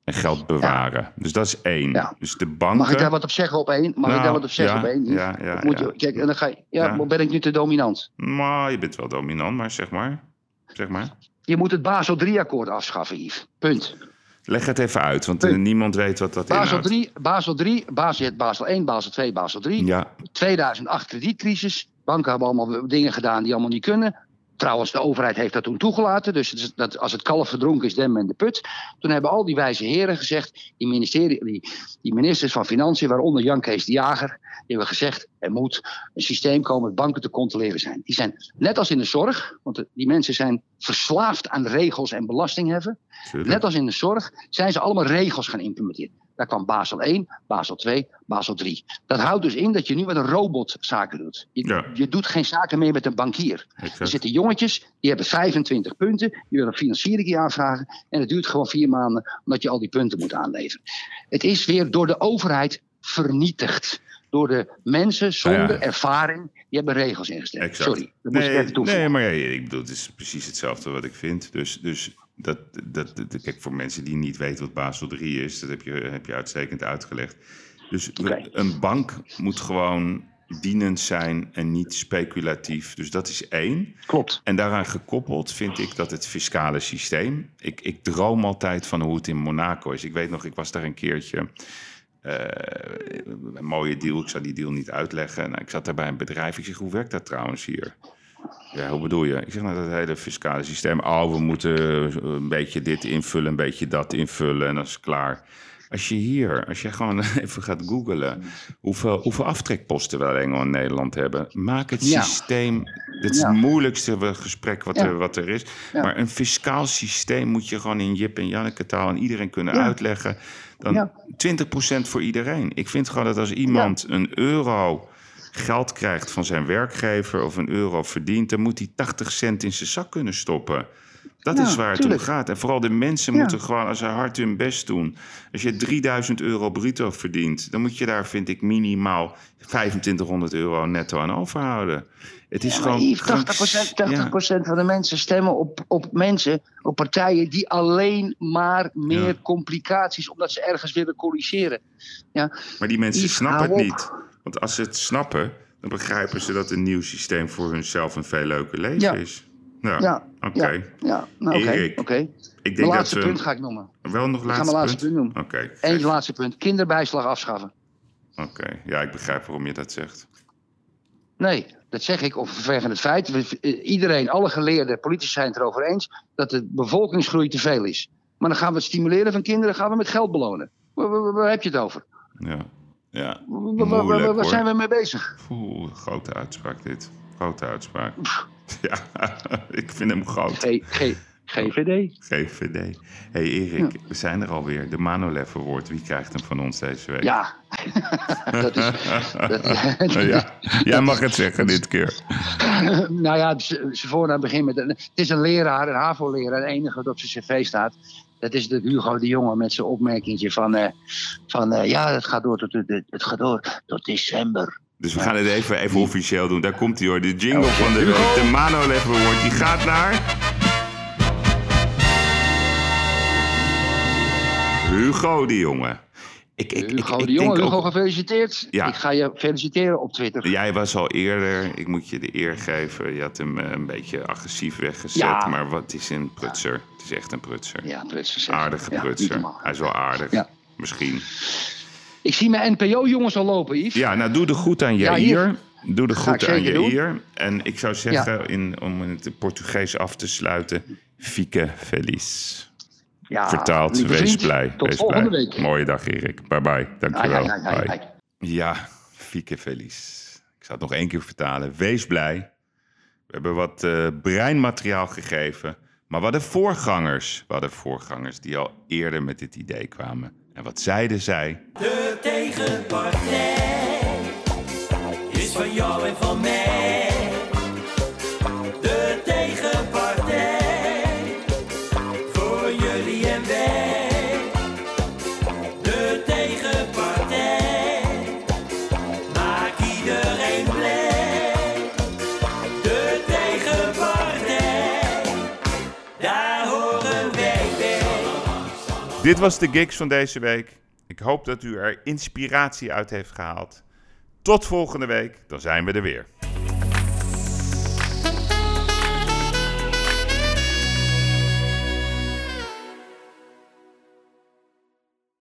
en geld bewaren. Dus dat is één. Dus de banken... Mag ik daar wat op zeggen op één? Mag ik daar nou, wat op zeggen op één? Ja, ja, moet je, kijk, en dan ga je, ja, ben ik nu te dominant? Maar je bent wel dominant, maar zeg maar. Zeg maar. Je moet het Basel 3-akkoord afschaffen, Yves. Punt. Leg het even uit, want uh, niemand weet wat dat Basel 3, Basel 3, Basel, Basel 1, Basel 2, Basel 3. Ja. 2008 kredietcrisis. Banken hebben allemaal dingen gedaan die allemaal niet kunnen. Trouwens, de overheid heeft dat toen toegelaten. Dus dat, als het kalf verdronken is, dem en de put. Toen hebben al die wijze heren gezegd, die, ministerie, die, die ministers van Financiën, waaronder Jan Kees de Jager, die hebben gezegd: er moet een systeem komen dat banken te controleren zijn. Die zijn net als in de zorg, want die mensen zijn verslaafd aan regels en belastingheffen. Net als in de zorg zijn ze allemaal regels gaan implementeren. Daar kwam Basel 1, Basel 2, Basel 3. Dat houdt dus in dat je nu met een robot zaken doet. Je, je doet geen zaken meer met een bankier. Er zitten jongetjes, die hebben 25 punten, die willen een financiering aanvragen. En het duurt gewoon vier maanden omdat je al die punten moet aanleveren. Het is weer door de overheid vernietigd door de mensen zonder ervaring. Die hebben regels ingesteld. Sorry, dat nee, moet ik even toevoegen. Nee, maar ja, ik bedoel, het is precies hetzelfde wat ik vind. Dus, dus dat, dat, dat, kijk, voor mensen die niet weten wat Basel 3 is, dat heb je, heb je uitstekend uitgelegd. Dus een bank moet gewoon dienend zijn en niet speculatief. Dus dat is één. Klopt. En daaraan gekoppeld vind ik dat het fiscale systeem. Ik, ik droom altijd van hoe het in Monaco is. Ik weet nog, ik was daar een keertje. Uh, een mooie deal. Ik zal die deal niet uitleggen. Nou, ik zat daar bij een bedrijf. Ik zeg, hoe werkt dat trouwens hier? Ja, hoe bedoel je? Ik zeg nou dat hele fiscale systeem. Oh, we moeten een beetje dit invullen, een beetje dat invullen en dat is klaar. Als je hier, als je gewoon even gaat googlen hoeveel, hoeveel aftrekposten we alleen al in Nederland hebben. Maak het systeem, dit is het moeilijkste gesprek wat, er, wat er is. Maar een fiscaal systeem moet je gewoon in Jip en Janneke taal aan iedereen kunnen uitleggen. Dan 20% voor iedereen. Ik vind gewoon dat als iemand een euro geld krijgt van zijn werkgever of een euro verdient, dan moet hij 80 cent in zijn zak kunnen stoppen. Dat is waar het om gaat. En vooral de mensen moeten gewoon als ze hard hun best doen. Als je 3000 euro bruto verdient, dan moet je daar, vind ik, minimaal 2500 euro netto aan overhouden. Het is gewoon. 80%, 80 van de mensen stemmen op, op mensen, op partijen die alleen maar meer complicaties, omdat ze ergens willen corrigeren. Ja. Maar die mensen snappen het niet. Want als ze het snappen, dan begrijpen ze dat een nieuw systeem voor hunzelf een veel leuker leven is. Ja, ja oké. Ja, nou, oké. Okay. Okay. Mijn laatste punt ga ik noemen. Wel nog laatste ik ga mijn laatste punt, noemen. Oké. Eén laatste punt. Kinderbijslag afschaffen. Oké, ja, ik begrijp waarom je dat zegt. Nee, dat zeg ik vanwege het feit. Iedereen, alle geleerde politici zijn het erover eens dat de bevolkingsgroei te veel is. Maar dan gaan we het stimuleren van kinderen, gaan we met geld belonen. Waar, waar heb je het over? Ja. Ja, moeilijk, waar zijn we mee bezig? Oeh, grote uitspraak dit. Grote uitspraak. ja, ik vind hem groot. G G GVD. GVD. hey Erik, we zijn er alweer. De Manolev Award. Wie krijgt hem van ons deze week? Ja. dat is, dat, ja. Jij mag het zeggen dit keer. nou ja, ze voornaam begin met... Het is een leraar, een HAVO-leraar. Het enige wat op zijn cv staat. Dat is de Hugo de Jonge met zijn opmerkingje van, uh, van uh, ja, het gaat, door tot, het gaat door tot december. Dus we gaan het even, even officieel doen. Daar komt hij hoor, de jingle van de week. De Mano die gaat naar... Hugo de Jonge. Ik, ik, Hugo ik, de Jonge, Hugo, ook... gefeliciteerd. Ja. Ik ga je feliciteren op Twitter. Jij was al eerder, ik moet je de eer geven. Je had hem eh, een beetje agressief weggezet. Ja. Maar wat is een prutser? Het is echt een prutser. Ja, prutser. Aardige prutser. Hij is wel aardig. Misschien. Ik zie mijn NPO-jongens al lopen, Yves. Ja, nou doe de goed aan je hier. Doe de goed aan je hier. En ik zou zeggen, in, om het Portugees af te sluiten... Fique feliz. Ja, Vertaald, wees blij. Tot wees volgende blij. week. Mooie dag, Erik. Bye bye. Dankjewel. Ja, fieke feliz. Ik zal het nog één keer vertalen. Wees blij. We hebben wat uh, breinmateriaal gegeven. Maar we hadden voorgangers. We hadden voorgangers die al eerder met dit idee kwamen. En wat zeiden zij? De tegenpartij is van jou en van mij. Dit was de gigs van deze week. Ik hoop dat u er inspiratie uit heeft gehaald. Tot volgende week, dan zijn we er weer.